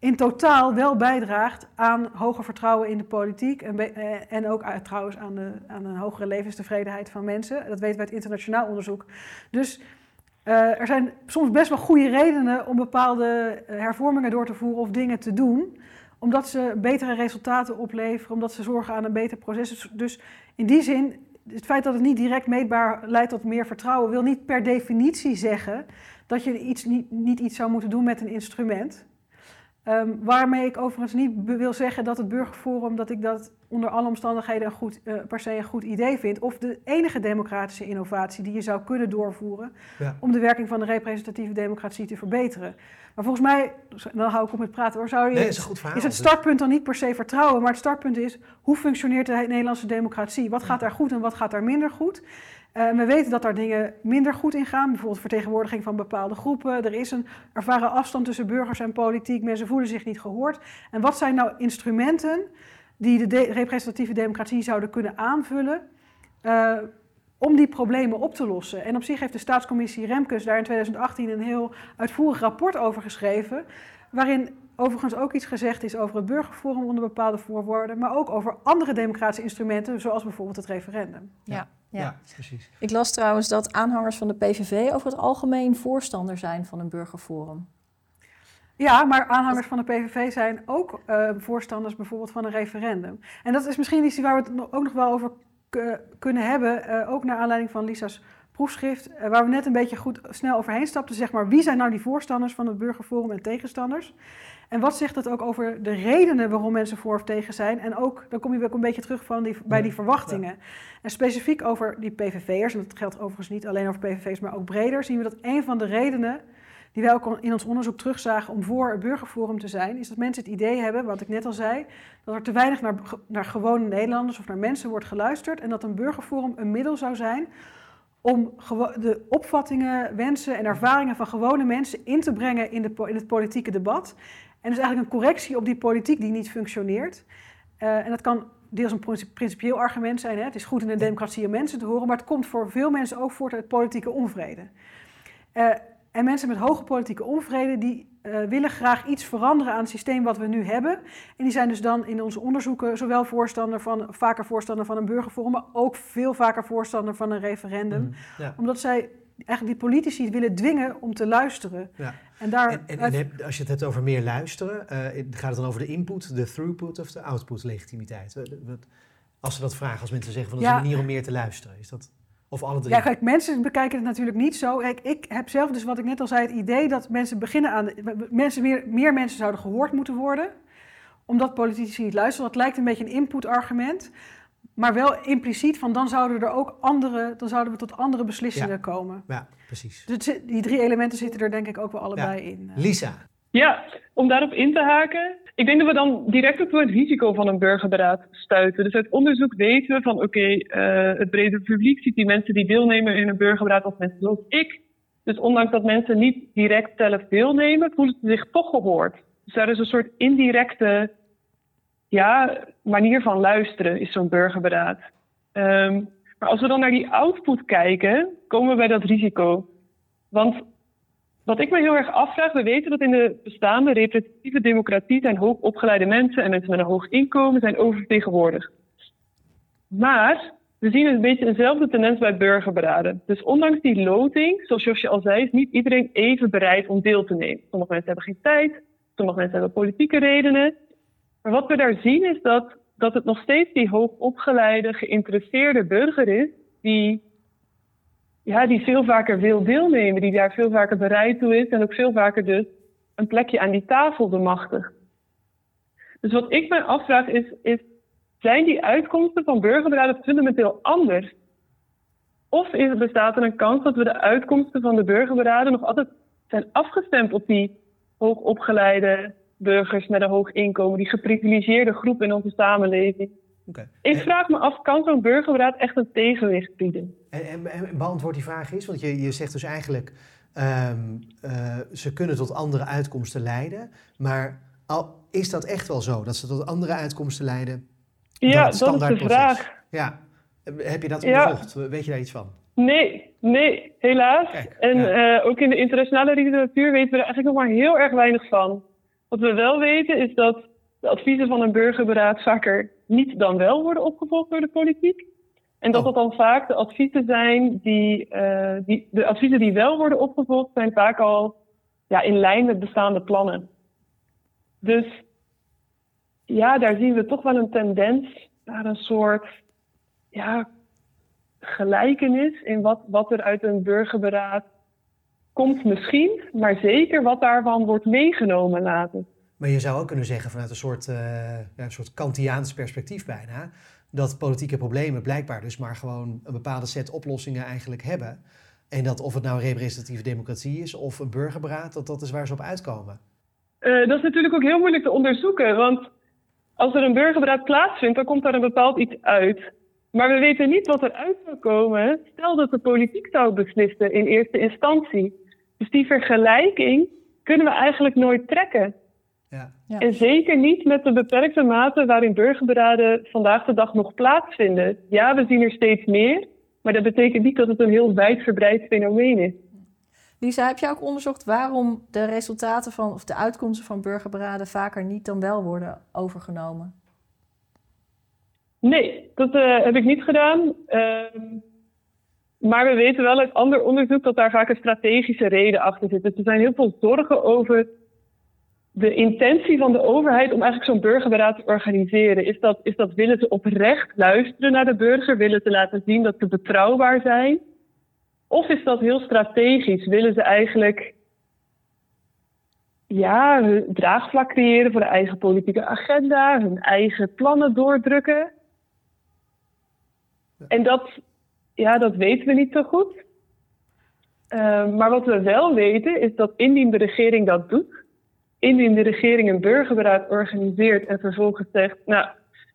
in totaal wel bijdraagt aan hoger vertrouwen in de politiek. En, eh, en ook trouwens aan, de, aan een hogere levenstevredenheid van mensen. Dat weten wij uit internationaal onderzoek. Dus uh, er zijn soms best wel goede redenen om bepaalde eh, hervormingen door te voeren of dingen te doen. Omdat ze betere resultaten opleveren, omdat ze zorgen aan een beter proces. Dus, dus in die zin, het feit dat het niet direct meetbaar leidt tot meer vertrouwen, wil niet per definitie zeggen dat je iets, niet, niet iets zou moeten doen met een instrument. Um, waarmee ik overigens niet wil zeggen dat het burgerforum, dat ik dat onder alle omstandigheden een goed, uh, per se een goed idee vind. Of de enige democratische innovatie die je zou kunnen doorvoeren ja. om de werking van de representatieve democratie te verbeteren. Maar volgens mij, dan hou ik op met praten hoor, zou je, nee, is, een goed verhaal, is het startpunt dan niet per se vertrouwen, maar het startpunt is hoe functioneert de Nederlandse democratie? Wat gaat daar goed en wat gaat daar minder goed? Uh, we weten dat daar dingen minder goed in gaan, bijvoorbeeld vertegenwoordiging van bepaalde groepen. Er is een ervaren afstand tussen burgers en politiek, mensen voelen zich niet gehoord. En wat zijn nou instrumenten die de, de representatieve democratie zouden kunnen aanvullen uh, om die problemen op te lossen? En op zich heeft de staatscommissie Remkes daar in 2018 een heel uitvoerig rapport over geschreven, waarin overigens ook iets gezegd is over het burgerforum onder bepaalde voorwoorden, maar ook over andere democratische instrumenten, zoals bijvoorbeeld het referendum. Ja. Ja. ja. precies. Ik las trouwens dat aanhangers van de PVV over het algemeen voorstander zijn van een burgerforum. Ja, maar aanhangers van de PVV zijn ook uh, voorstanders bijvoorbeeld van een referendum. En dat is misschien iets waar we het ook nog wel over kunnen hebben, uh, ook naar aanleiding van Lisa's proefschrift, uh, waar we net een beetje goed snel overheen stapten. Zeg maar, wie zijn nou die voorstanders van het burgerforum en tegenstanders? En wat zegt dat ook over de redenen waarom mensen voor of tegen zijn? En ook, dan kom je ook een beetje terug van die, bij die verwachtingen. En specifiek over die PVV'ers, en dat geldt overigens niet alleen over PVV's, maar ook breder, zien we dat een van de redenen die wij ook in ons onderzoek terugzagen om voor het burgerforum te zijn, is dat mensen het idee hebben, wat ik net al zei, dat er te weinig naar, naar gewone Nederlanders of naar mensen wordt geluisterd en dat een burgerforum een middel zou zijn om de opvattingen, wensen en ervaringen van gewone mensen in te brengen in, de, in het politieke debat. En dus eigenlijk een correctie op die politiek die niet functioneert. Uh, en dat kan deels een principieel argument zijn. Hè? Het is goed in een democratie om mensen te horen, maar het komt voor veel mensen ook voort uit politieke onvrede. Uh, en mensen met hoge politieke onvrede, die uh, willen graag iets veranderen aan het systeem wat we nu hebben. En die zijn dus dan in onze onderzoeken zowel voorstander van, vaker voorstander van een burgerforum, maar ook veel vaker voorstander van een referendum. Mm, ja. Omdat zij eigenlijk die politici willen dwingen om te luisteren. Ja. En, daar, en, en, en als je het hebt over meer luisteren, uh, gaat het dan over de input, de throughput of de output legitimiteit? Als ze dat vragen, als mensen zeggen van dat is een manier om meer te luisteren, is dat... Of alle drie? Ja, kijk, mensen bekijken het natuurlijk niet zo. Kijk, ik heb zelf dus, wat ik net al zei, het idee dat mensen beginnen aan... mensen meer, meer mensen zouden gehoord moeten worden, omdat politici niet luisteren. Dat lijkt een beetje een input-argument. Maar wel impliciet van dan zouden er ook andere, dan zouden we tot andere beslissingen komen. Ja, precies. Dus die drie elementen zitten er denk ik ook wel allebei in. Eh. Lisa. Ja, om daarop in te haken. Ik denk dat we dan direct op het risico van een burgerberaad stuiten. Dus uit onderzoek weten we van oké, okay, uh, het brede publiek ziet die mensen die deelnemen in een burgerberaad als mensen zoals ik. Dus ondanks dat mensen niet direct zelf deelnemen, voelen ze zich toch gehoord. Dus daar is een soort indirecte ja, manier van luisteren is zo'n burgerberaad. Um, maar als we dan naar die output kijken, komen we bij dat risico. Want wat ik me heel erg afvraag, we weten dat in de bestaande representatieve democratie zijn hoog opgeleide mensen en mensen met een hoog inkomen zijn oververtegenwoordigd. Maar we zien een beetje eenzelfde tendens bij burgerberaden. Dus ondanks die loting, zoals Josje al zei, is niet iedereen even bereid om deel te nemen. Sommige mensen hebben geen tijd, sommige mensen hebben politieke redenen. Maar wat we daar zien is dat, dat het nog steeds die hoogopgeleide, geïnteresseerde burger is die ja, die veel vaker wil deelnemen, die daar veel vaker bereid toe is en ook veel vaker dus een plekje aan die tafel bemachtigt. Dus wat ik me afvraag is, is zijn die uitkomsten van burgerberaden fundamenteel anders? Of is, bestaat er een kans dat we de uitkomsten van de burgerberaden nog altijd zijn afgestemd op die hoogopgeleide burgers met een hoog inkomen, die geprivilegeerde groep in onze samenleving? Okay. Ik vraag me af, kan zo'n burgerberaad echt een tegenwicht bieden? En, en, en beantwoord die vraag is, want je, je zegt dus eigenlijk, um, uh, ze kunnen tot andere uitkomsten leiden, maar al, is dat echt wel zo, dat ze tot andere uitkomsten leiden? Ja, dat is de vraag. Ja, heb je dat onderzocht? Weet je daar iets van? Nee, nee, helaas. en uh, ook in de internationale literatuur weten we er eigenlijk nog maar heel erg weinig van. Wat we wel weten is dat de adviezen van een burgerberaad vaker niet dan wel worden opgevolgd door de politiek. En dat oh. dat dan vaak de adviezen zijn die, uh, die, de adviezen die wel worden opgevolgd, zijn vaak al ja, in lijn met bestaande plannen. Dus ja, daar zien we toch wel een tendens naar een soort ja, gelijkenis in wat, wat er uit een burgerberaad komt misschien, maar zeker wat daarvan wordt meegenomen later. Maar je zou ook kunnen zeggen vanuit een soort, uh, ja, een soort Kantiaans perspectief bijna, dat politieke problemen blijkbaar dus maar gewoon een bepaalde set oplossingen eigenlijk hebben. En dat of het nou representatieve democratie is of een burgerberaad, dat dat is waar ze op uitkomen. Uh, dat is natuurlijk ook heel moeilijk te onderzoeken, want als er een burgerberaad plaatsvindt, dan komt daar een bepaald iets uit. Maar we weten niet wat eruit zou komen. Stel dat de politiek zou beslissen in eerste instantie. Dus die vergelijking kunnen we eigenlijk nooit trekken. Ja. Ja. En zeker niet met de beperkte mate waarin burgerberaden vandaag de dag nog plaatsvinden. Ja, we zien er steeds meer, maar dat betekent niet dat het een heel wijdverbreid fenomeen is. Lisa, heb jij ook onderzocht waarom de resultaten van, of de uitkomsten van burgerberaden vaker niet dan wel worden overgenomen? Nee, dat uh, heb ik niet gedaan. Uh, maar we weten wel uit ander onderzoek dat daar vaak een strategische reden achter zit. Dus er zijn heel veel zorgen over de intentie van de overheid om eigenlijk zo'n burgerberaad te organiseren. Is dat, is dat willen ze oprecht luisteren naar de burger? Willen ze laten zien dat ze betrouwbaar zijn? Of is dat heel strategisch? Willen ze eigenlijk ja, hun draagvlak creëren voor de eigen politieke agenda, hun eigen plannen doordrukken? En dat, ja, dat weten we niet zo goed. Uh, maar wat we wel weten is dat indien de regering dat doet, indien de regering een burgerberaad organiseert en vervolgens zegt, nou,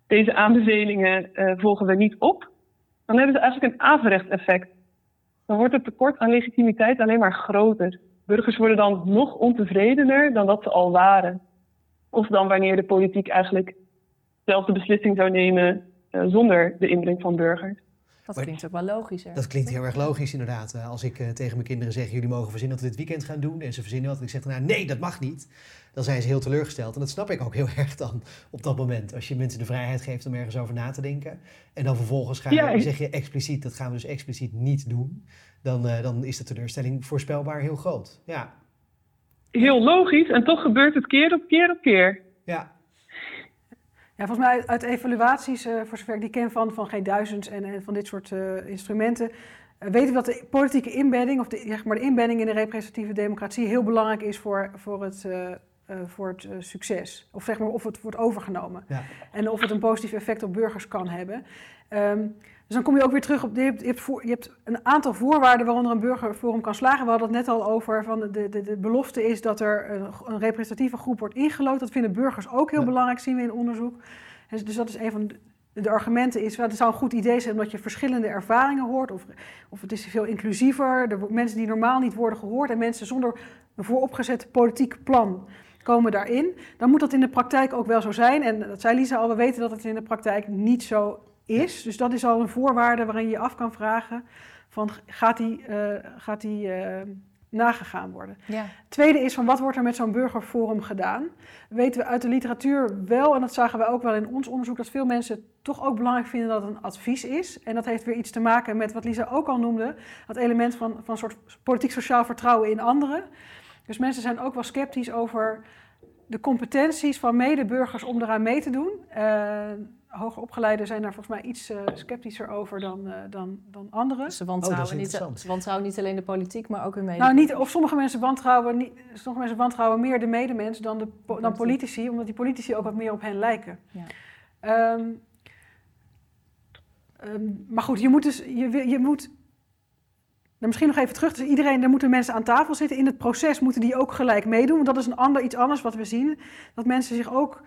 deze aanbevelingen uh, volgen we niet op, dan hebben ze eigenlijk een averecht effect. Dan wordt het tekort aan legitimiteit alleen maar groter. Burgers worden dan nog ontevredener dan dat ze al waren. Of dan wanneer de politiek eigenlijk zelf de beslissing zou nemen uh, zonder de inbreng van burgers. Dat klinkt ook wel logisch. Dat klinkt heel erg logisch, inderdaad. Eh, als ik uh, tegen mijn kinderen zeg: jullie mogen verzinnen wat we dit weekend gaan doen. En ze verzinnen wat. En ik zeg: nou, nee, dat mag niet. Dan zijn ze heel teleurgesteld. En dat snap ik ook heel erg dan op dat moment. Als je mensen de vrijheid geeft om ergens over na te denken. En dan vervolgens ga je, zeg je expliciet: dat gaan we dus expliciet niet doen. Dan, uh, dan is de teleurstelling voorspelbaar heel groot. Ja. Heel logisch. En toch gebeurt het keer op keer op keer. Ja, ja, volgens mij uit evaluaties, uh, voor zover ik die ken van, van G1000 en, en van dit soort uh, instrumenten, uh, weten we dat de politieke inbedding, of de, zeg maar de inbedding in de representatieve democratie, heel belangrijk is voor, voor het, voor het succes. Of zeg maar of het wordt overgenomen. Ja. En of het een positief effect op burgers kan hebben. Um, dus dan kom je ook weer terug op, je hebt, je hebt, voor, je hebt een aantal voorwaarden waaronder een burgerforum kan slagen. We hadden het net al over, van de, de, de belofte is dat er een, een representatieve groep wordt ingelood. Dat vinden burgers ook heel belangrijk, zien we in onderzoek. Dus, dus dat is een van de, de argumenten is, het zou een goed idee zijn omdat je verschillende ervaringen hoort. Of, of het is veel inclusiever, de mensen die normaal niet worden gehoord en mensen zonder een vooropgezet politiek plan komen daarin. Dan moet dat in de praktijk ook wel zo zijn. En dat zei Lisa al, we weten dat het in de praktijk niet zo is. Dus dat is al een voorwaarde waarin je je af kan vragen van gaat die, uh, gaat die uh, nagegaan worden. Ja. Tweede is van wat wordt er met zo'n burgerforum gedaan? Weten we uit de literatuur wel, en dat zagen we ook wel in ons onderzoek, dat veel mensen toch ook belangrijk vinden dat het een advies is. En dat heeft weer iets te maken met wat Lisa ook al noemde, dat element van, van een soort politiek-sociaal vertrouwen in anderen. Dus mensen zijn ook wel sceptisch over de competenties van medeburgers om eraan mee te doen. Uh, hoger opgeleiden zijn daar volgens mij iets uh, sceptischer over dan, uh, dan, dan anderen. Ze wantrouwen, oh, niet, ze wantrouwen niet alleen de politiek, maar ook hun medemensen. Nou, niet, of sommige mensen, wantrouwen, niet, sommige mensen wantrouwen meer de medemens dan, de, dan politici, omdat die politici ook wat meer op hen lijken. Ja. Um, um, maar goed, je moet dus, je, je moet nou, misschien nog even terug. Dus iedereen, er moeten mensen aan tafel zitten. In het proces moeten die ook gelijk meedoen. Want dat is een ander, iets anders wat we zien. Dat mensen zich ook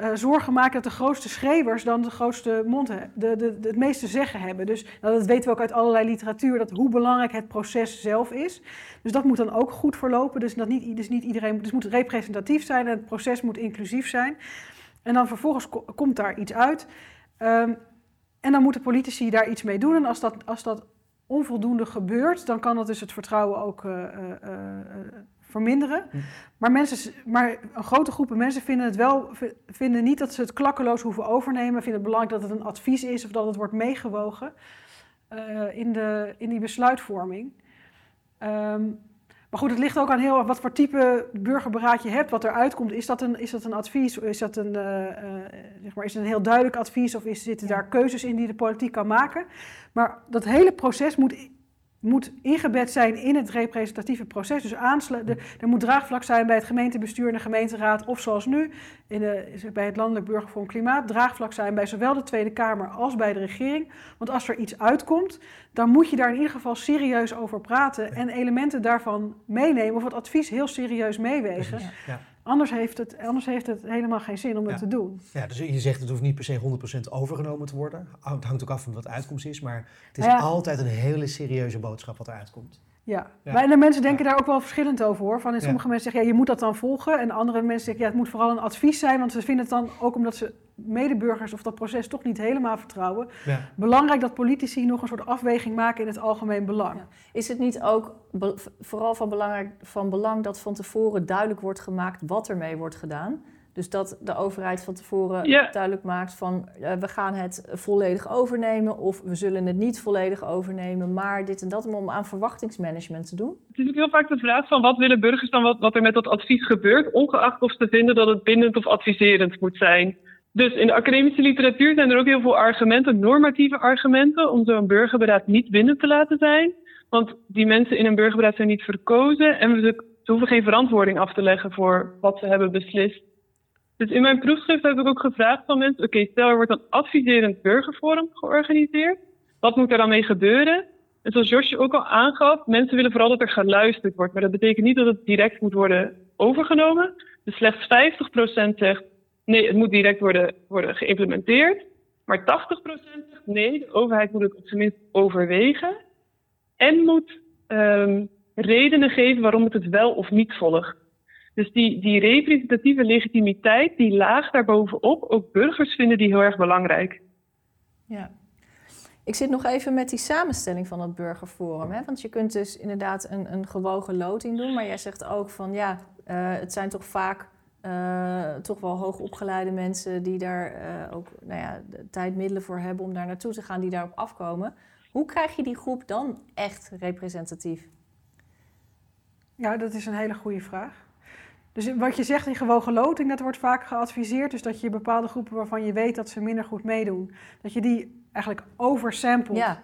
uh, zorgen maken dat de grootste schreeuwers dan de grootste mond de, de, het meeste zeggen hebben. Dus nou, dat weten we ook uit allerlei literatuur, dat hoe belangrijk het proces zelf is. Dus dat moet dan ook goed verlopen. Dus, dat niet, dus niet iedereen, dus moet representatief zijn en het proces moet inclusief zijn. En dan vervolgens komt daar iets uit. Um, en dan moeten politici daar iets mee doen. En als dat, als dat onvoldoende gebeurt, dan kan dat dus het vertrouwen ook uh, verminderen. Hm. Maar, mensen, maar een grote groep mensen vinden het wel, vinden niet dat ze het klakkeloos hoeven overnemen. Vinden het belangrijk dat het een advies is of dat het wordt meegewogen in, de, in die besluitvorming. Um, maar goed, het ligt ook aan heel wat voor type burgerberaad je hebt, wat eruit komt. Is dat een, is dat een advies? Is dat een, uh, uh, zeg maar, is het een heel duidelijk advies? Of is, zitten daar keuzes in die de politiek kan maken? Maar dat hele proces moet moet ingebed zijn in het representatieve proces. Dus de, er moet draagvlak zijn bij het gemeentebestuur en de gemeenteraad, of zoals nu in de, bij het Landelijk Burgerforum Klimaat, draagvlak zijn bij zowel de Tweede Kamer als bij de regering. Want als er iets uitkomt, dan moet je daar in ieder geval serieus over praten en elementen daarvan meenemen of het advies heel serieus meewegen. Ja. Anders heeft, het, anders heeft het helemaal geen zin om het te doen. Ja, dus je zegt het hoeft niet per se 100% overgenomen te worden. Het hangt ook af van wat de uitkomst is. Maar het is altijd een hele serieuze boodschap wat eruit komt. Ja, ja. Maar de mensen denken daar ook wel verschillend over hoor. Van, sommige mensen zeggen ja, je moet dat dan volgen. En andere mensen zeggen ja, het moet vooral een advies zijn. Want ze vinden het dan ook omdat ze medeburgers of dat proces toch niet helemaal vertrouwen. Belangrijk dat politici nog een soort afweging maken in het algemeen belang. Is het niet ook vooral van, belangrijk, van belang dat van tevoren duidelijk wordt gemaakt wat ermee wordt gedaan? Dus dat de overheid van tevoren duidelijk maakt van uh, we gaan het volledig overnemen of we zullen het niet volledig overnemen, maar dit en dat om aan verwachtingsmanagement te doen. Het is ook heel vaak de vraag van wat willen burgers dan wat, wat er met dat advies gebeurt, ongeacht of ze vinden dat het bindend of adviserend moet zijn. Dus in de academische literatuur zijn er ook heel veel argumenten, normatieve argumenten, om zo'n burgerberaad niet bindend te laten zijn. Want die mensen in een burgerberaad zijn niet verkozen en ze hoeven geen verantwoording af te leggen voor wat ze hebben beslist. Dus in mijn proefschrift heb ik ook gevraagd van mensen: oké, stel er wordt een adviserend burgerforum georganiseerd. Wat moet er dan mee gebeuren? En zoals Josje ook al aangaf, mensen willen vooral dat er geluisterd wordt. Maar dat betekent niet dat het direct moet worden overgenomen. Dus slechts 50% zegt nee, het moet direct worden, worden geïmplementeerd. Maar 80% zegt nee, de overheid moet het op zijn minst overwegen. En moet um, redenen geven waarom het het wel of niet volgt. Dus die, die representatieve legitimiteit, die laag daarbovenop, ook burgers vinden die heel erg belangrijk. Ja. Ik zit nog even met die samenstelling van het burgerforum. Hè? Want je kunt dus inderdaad een, een gewogen loting doen. Maar jij zegt ook van ja, uh, het zijn toch vaak uh, toch wel hoogopgeleide mensen die daar uh, ook nou ja, de tijd, middelen voor hebben om daar naartoe te gaan, die daarop afkomen. Hoe krijg je die groep dan echt representatief? Ja, dat is een hele goede vraag. Dus wat je zegt in gewogen loting, dat wordt vaak geadviseerd. Dus dat je bepaalde groepen waarvan je weet dat ze minder goed meedoen, dat je die eigenlijk oversampelt ja.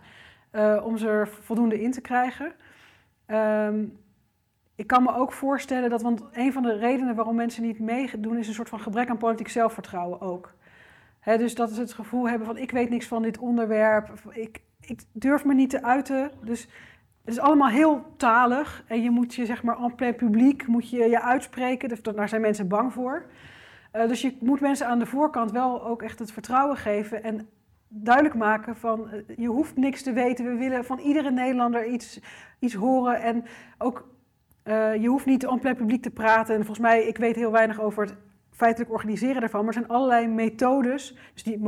uh, om ze er voldoende in te krijgen. Um, ik kan me ook voorstellen dat, want een van de redenen waarom mensen niet meedoen, is een soort van gebrek aan politiek zelfvertrouwen ook. dus dat ze het gevoel hebben van ik weet niks van dit onderwerp, ik, ik durf me niet te uiten. Dus het is allemaal heel talig en je moet je zeg maar en plein publiek moet je, je uitspreken, daar zijn mensen bang voor. Uh, dus je moet mensen aan de voorkant wel ook echt het vertrouwen geven en duidelijk maken van uh, je hoeft niks te weten. We willen van iedere Nederlander iets, iets horen en ook uh, je hoeft niet en plein publiek te praten. En volgens mij, ik weet heel weinig over het feitelijk organiseren daarvan. Maar er zijn allerlei methodes. Dus die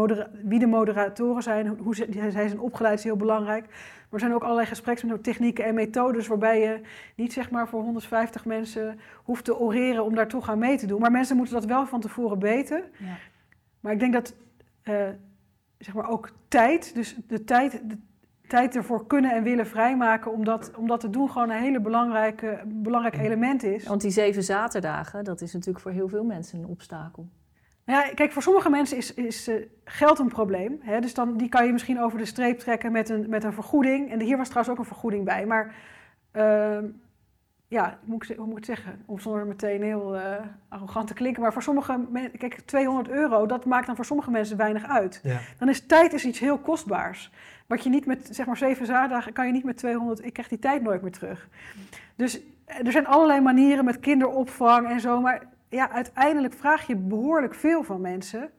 wie de moderatoren zijn, hoe zij zijn opgeleid is heel belangrijk. Maar er zijn ook allerlei gesprekstechnieken en methodes waarbij je niet zeg maar voor 150 mensen hoeft te oreren om daar toch aan mee te doen. Maar mensen moeten dat wel van tevoren weten. Ja. Maar ik denk dat uh, zeg maar ook tijd, dus de tijd, de tijd ervoor kunnen en willen vrijmaken om dat, om dat te doen gewoon een hele belangrijke, belangrijk element is. Want die zeven zaterdagen, dat is natuurlijk voor heel veel mensen een obstakel. Nou ja, kijk, voor sommige mensen is, is uh, geld een probleem. Hè? Dus dan, die kan je misschien over de streep trekken met een, met een vergoeding. En hier was trouwens ook een vergoeding bij. Maar uh, ja, moet ik, hoe moet ik het zeggen? Om zonder meteen heel uh, arrogant te klinken. Maar voor sommige mensen, kijk, 200 euro, dat maakt dan voor sommige mensen weinig uit. Ja. Dan is tijd is iets heel kostbaars. Wat je niet met, zeg maar, zeven zaterdagen, kan je niet met 200, ik krijg die tijd nooit meer terug. Dus er zijn allerlei manieren met kinderopvang en zo. Maar ja, uiteindelijk vraag je behoorlijk veel van mensen.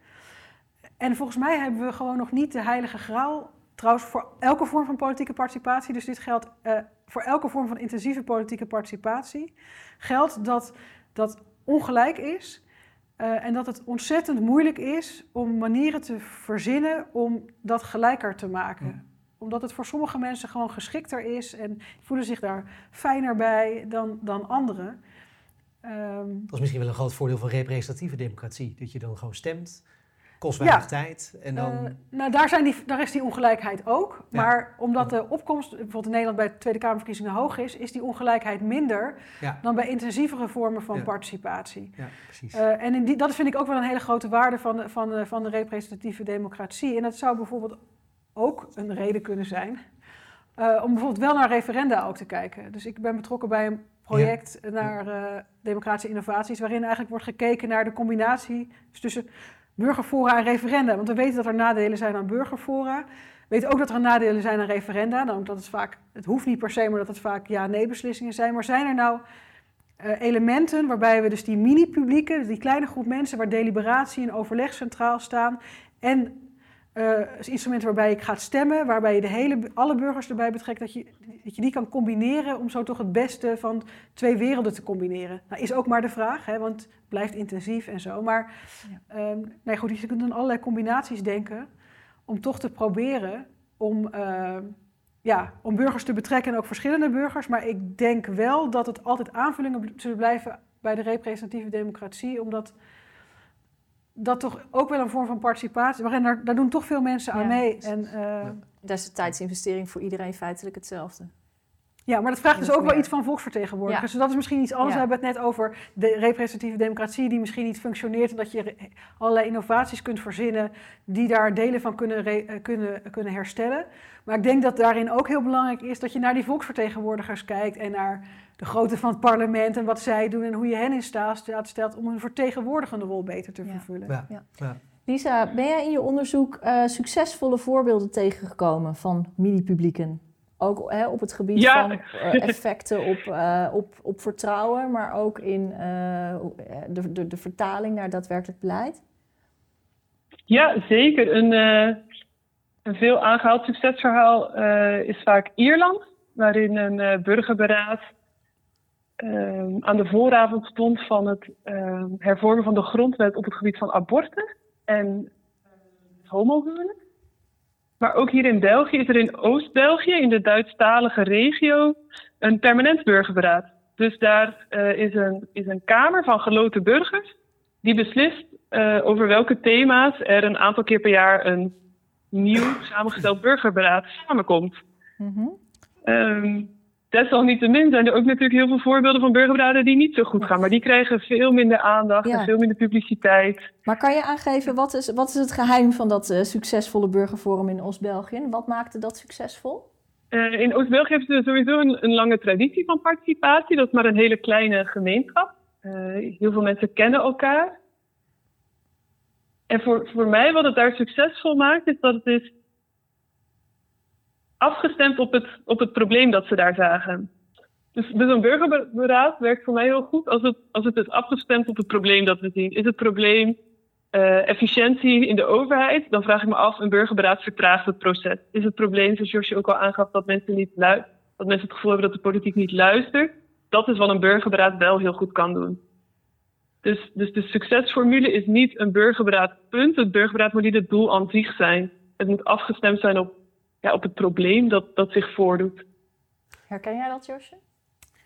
En volgens mij hebben we gewoon nog niet de heilige graal. Trouwens, voor elke vorm van politieke participatie, dus dit geldt uh, voor elke vorm van intensieve politieke participatie, geldt dat dat ongelijk is. Uh, en dat het ontzettend moeilijk is om manieren te verzinnen om dat gelijker te maken. Omdat het voor sommige mensen gewoon geschikter is en voelen zich daar fijner bij dan, dan anderen. Um, dat is misschien wel een groot voordeel van representatieve democratie. Dat je dan gewoon stemt, kost weinig tijd. En dan... Uh, nou, daar, zijn die, daar is die ongelijkheid ook. Ja. Maar omdat de opkomst bijvoorbeeld in Nederland bij de Tweede Kamerverkiezingen hoog is, is die ongelijkheid minder ja. dan bij intensievere vormen van participatie. Ja, precies. Uh, en in die, dat vind ik ook wel een hele grote waarde van de, van, van de representatieve democratie. En dat zou bijvoorbeeld ook een reden kunnen zijn uh, om bijvoorbeeld wel naar referenda ook te kijken. Dus ik ben betrokken bij een project naar uh, democratische innovaties, waarin eigenlijk wordt gekeken naar de combinatie tussen burgerfora en referenda. Want we weten dat er nadelen zijn aan burgerfora. We weten ook dat er nadelen zijn aan referenda. Nou, dat het vaak, het hoeft niet per se, maar dat het vaak ja-nee beslissingen zijn. Maar zijn er nou uh, elementen waarbij we dus die mini-publieken, die kleine groep mensen waar deliberatie en overleg centraal staan, en uh, instrumenten waarbij ik gaat stemmen, waarbij je de hele, alle burgers erbij betrekt, dat je, dat je die kan combineren om zo toch het beste van twee werelden te combineren. Nou, is ook maar de vraag, hè, want het blijft intensief en zo. Maar ja. um, nee, goed, dus je kunt dan allerlei combinaties denken om toch te proberen om, uh, ja, om burgers te betrekken en ook verschillende burgers. Maar ik denk wel dat het altijd aanvullingen zullen blijven bij de representatieve democratie, omdat dat toch ook wel een vorm van participatie. Waarin daar, daar doen toch veel mensen aan mee. En, uh, ja. Dat is de tijdsinvestering voor iedereen feitelijk hetzelfde. Ja, maar dat vraagt dus ook wel iets van volksvertegenwoordigers. Ja. Dus dat is misschien iets anders. We hebben het net over de representatieve democratie die misschien niet functioneert. En dat je allerlei innovaties kunt verzinnen die daar delen van kunnen, eh, kunnen, kunnen herstellen. Maar ik denk dat daarin ook heel belangrijk is dat je naar die volksvertegenwoordigers kijkt en naar de grootte van het parlement en wat zij doen en hoe je hen in staat stelt om een vertegenwoordigende rol beter te vervullen. Ja. Ja. Lisa, ben jij in je onderzoek uh, succesvolle voorbeelden tegengekomen van mini-publieken? Ook hè, op het gebied van uh, effecten op, uh, op, op vertrouwen, maar ook in de, de, de vertaling naar daadwerkelijk beleid? Ja, zeker. Een, een veel aangehaald succesverhaal is vaak Ierland, waarin een burgerberaad uh, aan de vooravond stond van het uh, hervormen van de grondwet op het gebied van abortus en uh, homohuwelijk. Maar ook hier in België is er in Oost-België, in de Duitsstalige regio, een permanent burgerberaad. Dus daar uh, is, een, is een kamer van geloten burgers die beslist uh, over welke thema's er een aantal keer per jaar een nieuw samengesteld burgerberaad samenkomt. Mm -hmm. um, Desalniettemin zijn er ook natuurlijk heel veel voorbeelden van burgerberaden die niet zo goed gaan. Maar die krijgen veel minder aandacht en veel minder publiciteit. Maar kan je aangeven, wat is, wat is het geheim van dat uh, succesvolle burgerforum in Oost-België? Wat maakte dat succesvol? Uh, in Oost-België hebben ze sowieso een, een, lange traditie van participatie. Dat is maar een hele kleine gemeenschap. Uh, heel veel mensen kennen elkaar. En voor, voor mij, wat het daar succesvol maakt, is dat het is afgestemd op het, op het probleem dat ze daar zagen. Dus, dus een burgerberaad werkt voor mij heel goed als het, als het is afgestemd op het probleem dat we zien. Is het probleem uh, efficiëntie in de overheid? Dan vraag ik me af, een burgerberaad vertraagt het proces. Is het probleem, zoals Josje ook al aangaf, dat mensen, niet dat mensen het gevoel hebben dat de politiek niet luistert? Dat is wat een burgerberaad wel heel goed kan doen. Dus, dus de succesformule is niet een burgerberaad punt. Het burgerberaad moet niet het doel aan zich zijn. Het moet afgestemd zijn op ja, op het probleem dat, dat zich voordoet. Herken jij dat, Josje?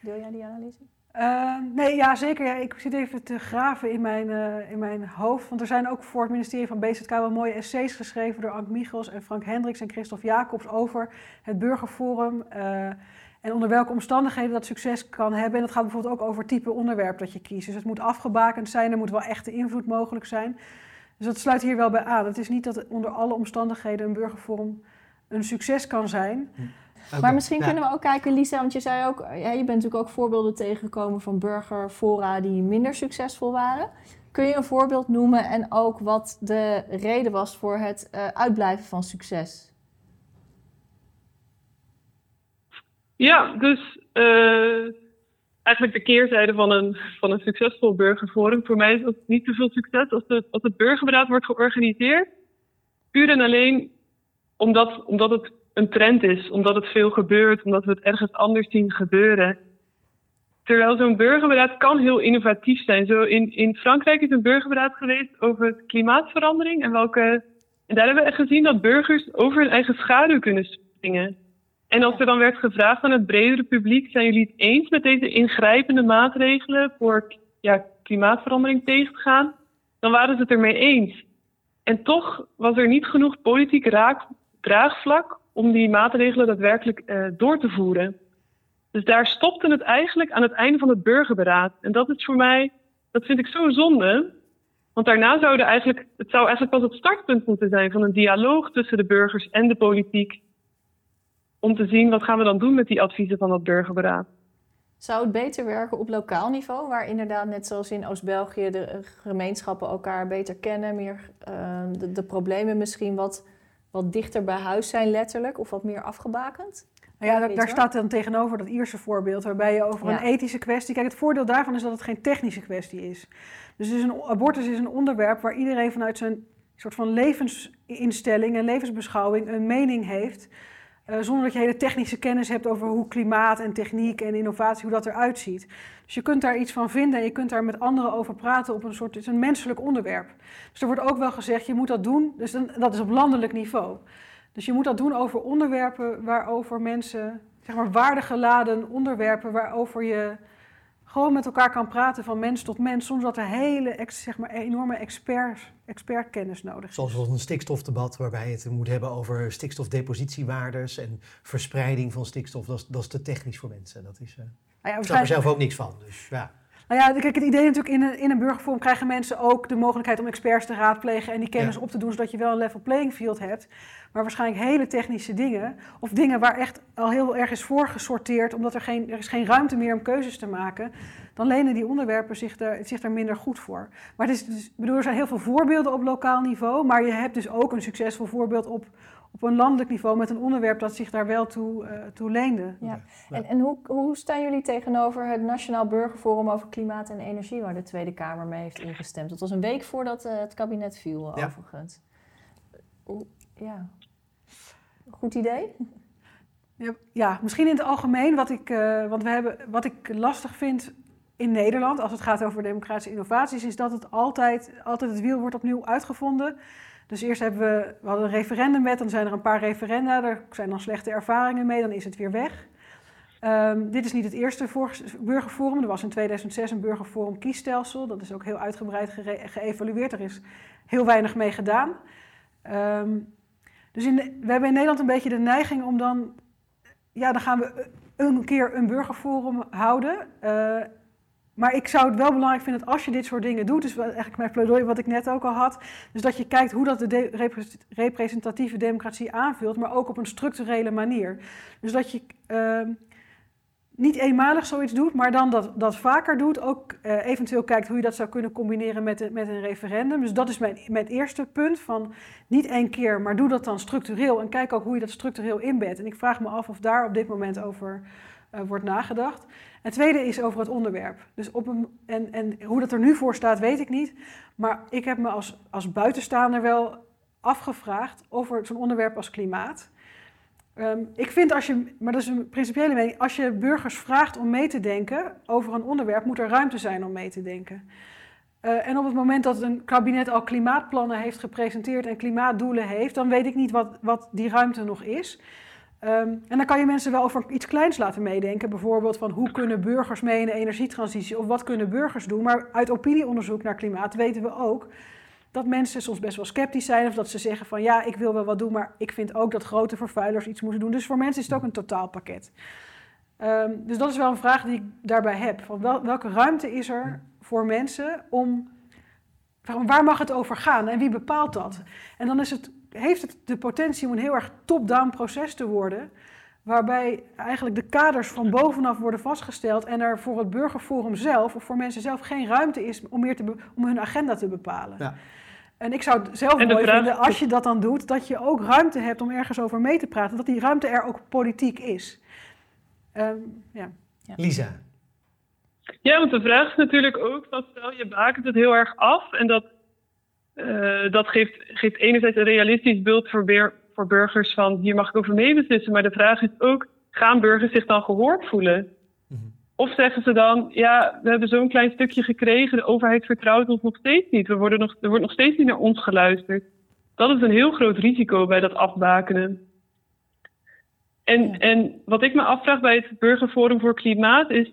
Deel jij die analyse? Uh, nee, ja, zeker. Ja, ik zit even te graven in mijn, uh, in mijn hoofd. Want er zijn ook voor het ministerie van BZK wel mooie essays geschreven door Ank Michels en Frank Hendricks en Christophe Jacobs over het burgerforum. Uh, en onder welke omstandigheden dat succes kan hebben. En dat gaat bijvoorbeeld ook over type onderwerp dat je kiest. Dus het moet afgebakend zijn, er moet wel echte invloed mogelijk zijn. Dus dat sluit hier wel bij aan. Het is niet dat onder alle omstandigheden een burgerforum een succes kan zijn. Maar misschien kunnen we ook kijken, Lisa, want je zei ook, ja, je bent natuurlijk ook voorbeelden tegengekomen van burgerfora die minder succesvol waren. Kun je een voorbeeld noemen en ook wat de reden was voor het uh, uitblijven van succes? Ja, dus uh, eigenlijk de keerzijde van een, van een succesvol burgerforum. Voor mij is dat niet te veel succes als, de, als het burgerberaad wordt georganiseerd. Puur en alleen omdat, omdat het een trend is, omdat het veel gebeurt, omdat we het ergens anders zien gebeuren. Terwijl zo'n burgerberaad kan heel innovatief zijn. Zo in, in Frankrijk is een burgerberaad geweest over klimaatverandering. En, welke, en daar hebben we gezien dat burgers over hun eigen schaduw kunnen springen. En als er dan werd gevraagd aan het bredere publiek: zijn jullie het eens met deze ingrijpende maatregelen voor ja, klimaatverandering tegen te gaan? Dan waren ze het ermee eens. En toch was er niet genoeg politiek raak, draagvlak om die maatregelen daadwerkelijk uh, door te voeren. Dus daar stopte het eigenlijk aan het einde van het burgerberaad. En dat is voor mij, dat vind ik zo zonde. Want daarna zouden eigenlijk, het zou eigenlijk pas het startpunt moeten zijn van een dialoog tussen de burgers en de politiek. Om te zien wat gaan we dan doen met die adviezen van dat burgerberaad. Zou het beter werken op lokaal niveau, waar inderdaad net zoals in Oost-België de gemeenschappen elkaar beter kennen, meer de, de problemen misschien wat wat dichter bij huis zijn letterlijk of wat meer afgebakend? Nou ja, daar, staat dan tegenover dat Ierse voorbeeld, waarbij je over een ethische kwestie. Kijk, het voordeel daarvan is dat het geen technische kwestie is. Dus is een, abortus is een onderwerp waar iedereen vanuit zijn soort van levensinstelling en levensbeschouwing een mening heeft. Uh, zonder dat je hele technische kennis hebt over hoe klimaat en techniek en innovatie, hoe dat eruit ziet. Dus je kunt daar iets van vinden en je kunt daar met anderen over praten op een soort, het is een menselijk onderwerp. Dus er wordt ook wel gezegd, je moet dat doen, dus dan, dat is op landelijk niveau. Dus je moet dat doen over onderwerpen waarover mensen, zeg maar waardegeladen onderwerpen, waarover je gewoon met elkaar kan praten van mens tot mens, zonder dat er hele, zeg maar, enorme experts, expertkennis nodig is. Zoals een stikstofdebat, waarbij je het moet hebben over stikstofdepositiewaardes en verspreiding van stikstof. Dat is, dat is te technisch voor mensen. Dat is, uh... ja, ik snap er zelf ook niks van. Dus, ja. Nou ja, kijk, het idee natuurlijk in een, in een burgervorm krijgen mensen ook de mogelijkheid om experts te raadplegen en die kennis op te doen, zodat je wel een level playing field hebt. Maar waarschijnlijk hele technische dingen, of dingen waar echt al heel erg is voorgesorteerd, omdat er geen, er is geen ruimte meer om keuzes te maken, dan lenen die onderwerpen zich daar, zich daar minder goed voor. Maar het is dus, bedoel, er zijn heel veel voorbeelden op lokaal niveau, maar je hebt dus ook een succesvol voorbeeld op, op een landelijk niveau met een onderwerp dat zich daar wel toe, uh, toe leende. Ja. En, en hoe, hoe staan jullie tegenover het Nationaal Burgerforum over klimaat en energie, waar de Tweede Kamer mee heeft ingestemd? Dat was een week voordat uh, het kabinet viel, ja. overigens. ja. Goed idee? Ja, ja, misschien in het algemeen. Wat ik, uh, want we hebben, wat ik lastig vind in Nederland, als het gaat over democratische innovaties, is dat het altijd, altijd het wiel wordt opnieuw uitgevonden. Dus eerst hebben we, we hadden een referendumwet, dan zijn er een paar referenda, daar zijn dan slechte ervaringen mee, dan is het weer weg. Um, dit is niet het eerste burgerforum. Er was in 2006 een burgerforum kiesstelsel. Dat is ook heel uitgebreid geëvalueerd. Er is heel weinig mee gedaan. Um, dus in we hebben in Nederland een beetje de neiging om dan... Ja, dan gaan we een keer een burgerforum houden. Uh, maar ik zou het wel belangrijk vinden dat als je dit soort dingen doet, dus eigenlijk mijn pleidooi wat ik net ook al had, dus dat je kijkt hoe dat de, representatieve democratie aanvult, maar ook op een structurele manier. Dus dat je uh, niet eenmalig zoiets doet, maar dan dat, dat vaker doet. Ook uh, eventueel kijkt hoe je dat zou kunnen combineren met, met een referendum. Dus dat is mijn, eerste punt. Van niet één keer, maar doe dat dan structureel. En kijk ook hoe je dat structureel inbedt. En ik vraag me af of daar op dit moment over uh, wordt nagedacht. Het tweede is over het onderwerp. Dus op en, en hoe dat er nu voor staat, weet ik niet. Maar ik heb me als, als buitenstaander wel afgevraagd over zo'n onderwerp als klimaat. Um, ik vind als je, maar dat is een principiële mening, als je burgers vraagt om mee te denken over een onderwerp, moet er ruimte zijn om mee te denken. Uh, en op het moment dat een kabinet al klimaatplannen heeft gepresenteerd en klimaatdoelen heeft, dan weet ik niet wat, wat die ruimte nog is. Um, en dan kan je mensen wel over iets kleins laten meedenken. Bijvoorbeeld van hoe kunnen burgers mee in de energietransitie of wat kunnen burgers doen. Maar uit opinieonderzoek naar klimaat weten we ook dat mensen soms best wel sceptisch zijn. Of dat ze zeggen van ja, ik wil wel wat doen, maar ik vind ook dat grote vervuilers iets moeten doen. Dus voor mensen is het ook een totaalpakket. Um, dus dat is wel een vraag die ik daarbij heb. Van wel, welke ruimte is er voor mensen om waar mag het over gaan en wie bepaalt dat? En dan is het, heeft het de potentie om een heel erg top-down proces te worden, waarbij eigenlijk de kaders van bovenaf worden vastgesteld en er voor het burgerforum zelf of voor mensen zelf geen ruimte is om, meer te om hun agenda te bepalen. Ja. En ik zou het zelf mooi vinden, als je dat dan doet, dat je ook ruimte hebt om ergens over mee te praten. Dat die ruimte er ook politiek is. Um, ja. Lisa. Ja, want de vraag is natuurlijk ook, dat stel je bakent het heel erg af. En dat, uh, dat geeft, geeft enerzijds een realistisch beeld voor, voor burgers van hier mag ik over meebeslissen. Maar de vraag is ook, gaan burgers zich dan gehoord voelen? Of zeggen ze dan, ja, we hebben zo'n klein stukje gekregen, de overheid vertrouwt ons nog steeds niet. We worden nog, er wordt nog steeds niet naar ons geluisterd. Dat is een heel groot risico bij dat afbakenen. En, en wat ik me afvraag bij het Burgerforum voor Klimaat is.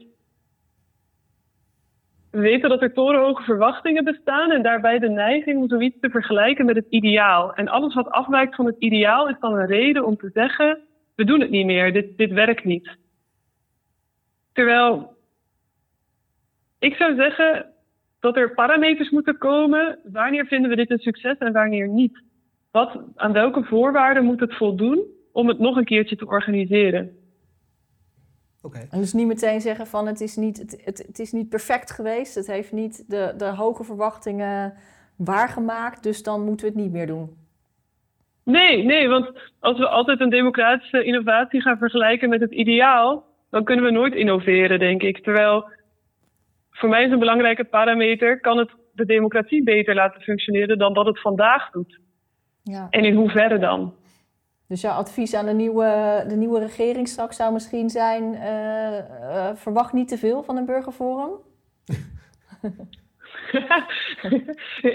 We weten dat er torenhoge verwachtingen bestaan en daarbij de neiging om zoiets te vergelijken met het ideaal. En alles wat afwijkt van het ideaal is dan een reden om te zeggen: we doen het niet meer, dit, dit werkt niet. Terwijl ik zou zeggen dat er parameters moeten komen. Wanneer vinden we dit een succes en wanneer niet? Wat, aan welke voorwaarden moet het voldoen om het nog een keertje te organiseren? Oké. En dus niet meteen zeggen van het is niet, het, het, het, is niet perfect geweest. Het heeft niet de, de hoge verwachtingen waargemaakt. Dus dan moeten we het niet meer doen. Nee, nee, want als we altijd een democratische innovatie gaan vergelijken met het ideaal, dan kunnen we nooit innoveren, denk ik. Terwijl voor mij is een belangrijke parameter: kan het de democratie beter laten functioneren dan dat het vandaag doet? Ja. En in hoeverre dan? Dus jouw advies aan de nieuwe, de nieuwe regering straks zou misschien zijn: uh, uh, verwacht niet te veel van een burgerforum?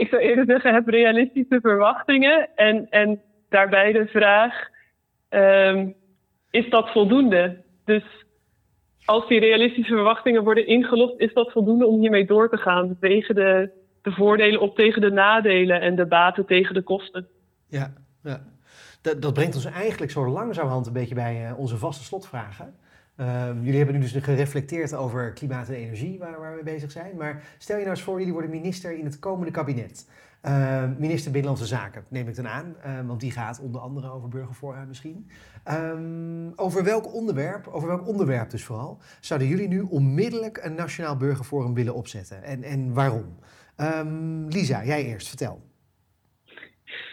ik zou eerder zeggen: heb realistische verwachtingen en, en daarbij de vraag: um, is dat voldoende? Dus als die realistische verwachtingen worden ingelost, is dat voldoende om hiermee door te gaan. Tegen de, de voordelen op tegen de nadelen en de baten tegen de kosten. Ja, ja. Dat, dat brengt ons eigenlijk zo langzamerhand een beetje bij uh, onze vaste slotvragen. Uh, jullie hebben nu dus gereflecteerd over klimaat en energie, waar, waar we bezig zijn. Maar stel je nou eens voor, jullie worden minister in het komende kabinet. Uh, minister Binnenlandse Zaken, neem ik dan aan, uh, want die gaat onder andere over burgervoorraad misschien. Over welk onderwerp, over welk onderwerp dus vooral, zouden jullie nu onmiddellijk een Nationaal Burgerforum willen opzetten? En, en waarom? Lisa, jij eerst, vertel.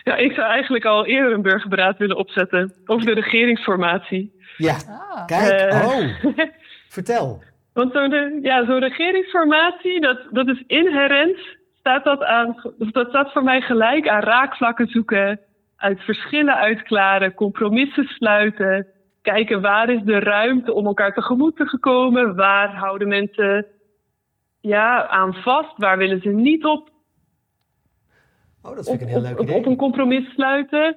Ja, ik zou eigenlijk al eerder een burgerberaad willen opzetten over de regeringsformatie. Ja, ah. kijk, uh, oh, vertel. Want zo'n ja, zo'n regeringsformatie, dat, dat is inherent staat dat aan, dat staat voor mij gelijk aan raakvlakken zoeken, uit verschillen uitklaren, compromissen sluiten, kijken waar is de ruimte om elkaar tegemoet te komen, waar houden mensen ja, aan vast, waar willen ze niet op. Oh, dat vind ik een heel leuk idee. Op, een compromis sluiten.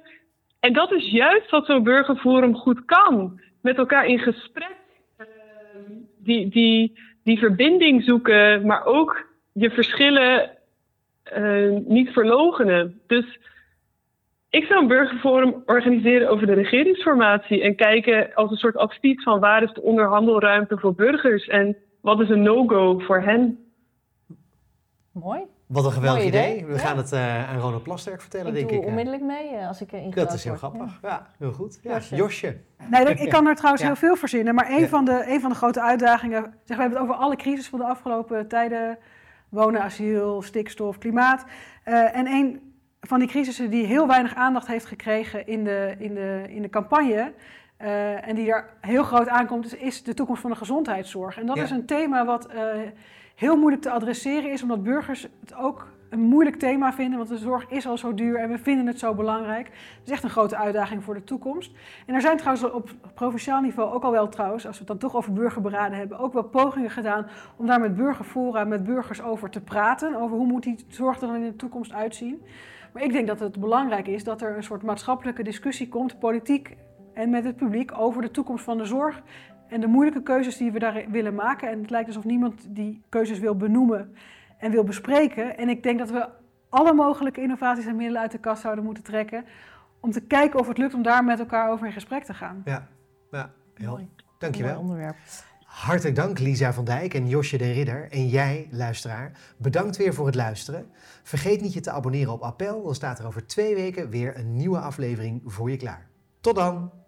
En dat is juist wat zo'n burgerforum goed kan. Met elkaar in gesprek. Uh, die, die, die verbinding zoeken, maar ook je verschillen uh, niet verlogenen. Dus ik zou een burgerforum organiseren over de regeringsformatie en kijken als een soort advies van waar is de onderhandelruimte voor burgers en wat is een no-go voor hen. Mooi. Wat een geweldig idee. We gaan het uh, aan Ronald Plasterk vertellen, ik denk doe ik. onmiddellijk mee uh, als ik erin Dat is heel grappig. Ja. heel goed. Ja. Josje. Josje. Nee, ik kan er trouwens heel veel verzinnen. Maar een, van de, een van de grote uitdagingen... Zeg, we hebben het over alle crisis van de afgelopen tijden wonen, asiel, stikstof, klimaat. Uh, en een van die crisissen die heel weinig aandacht heeft gekregen in de, in de, in de campagne. Uh, en die er heel groot aankomt, is, is de toekomst van de gezondheidszorg. En dat is een thema wat uh, heel moeilijk te adresseren is, omdat burgers het ook een moeilijk thema vinden, want de zorg is al zo duur en we vinden het zo belangrijk. Het is echt een grote uitdaging voor de toekomst. En er zijn trouwens op provinciaal niveau ook al wel trouwens, als we het dan toch over burgerberaden hebben, ook wel pogingen gedaan om daar met burgerfora, met burgers over te praten, over hoe moet die zorg er dan in de toekomst uitzien. Maar ik denk dat het belangrijk is dat er een soort maatschappelijke discussie komt, politiek en met het publiek, over de toekomst van de zorg en de moeilijke keuzes die we daar willen maken. En het lijkt alsof niemand die keuzes wil benoemen en wil bespreken. En ik denk dat we alle mogelijke innovaties en middelen uit de kast zouden moeten trekken. Om te kijken of het lukt om daar met elkaar over in gesprek te gaan. Ja, ja heel. Mooi. Dankjewel. onderwerp. Hartelijk dank Lisa van Dijk en Josje de Ridder. En jij, luisteraar, bedankt weer voor het luisteren. Vergeet niet je te abonneren op Appel, dan staat er over twee weken weer een nieuwe aflevering voor je klaar. Tot dan!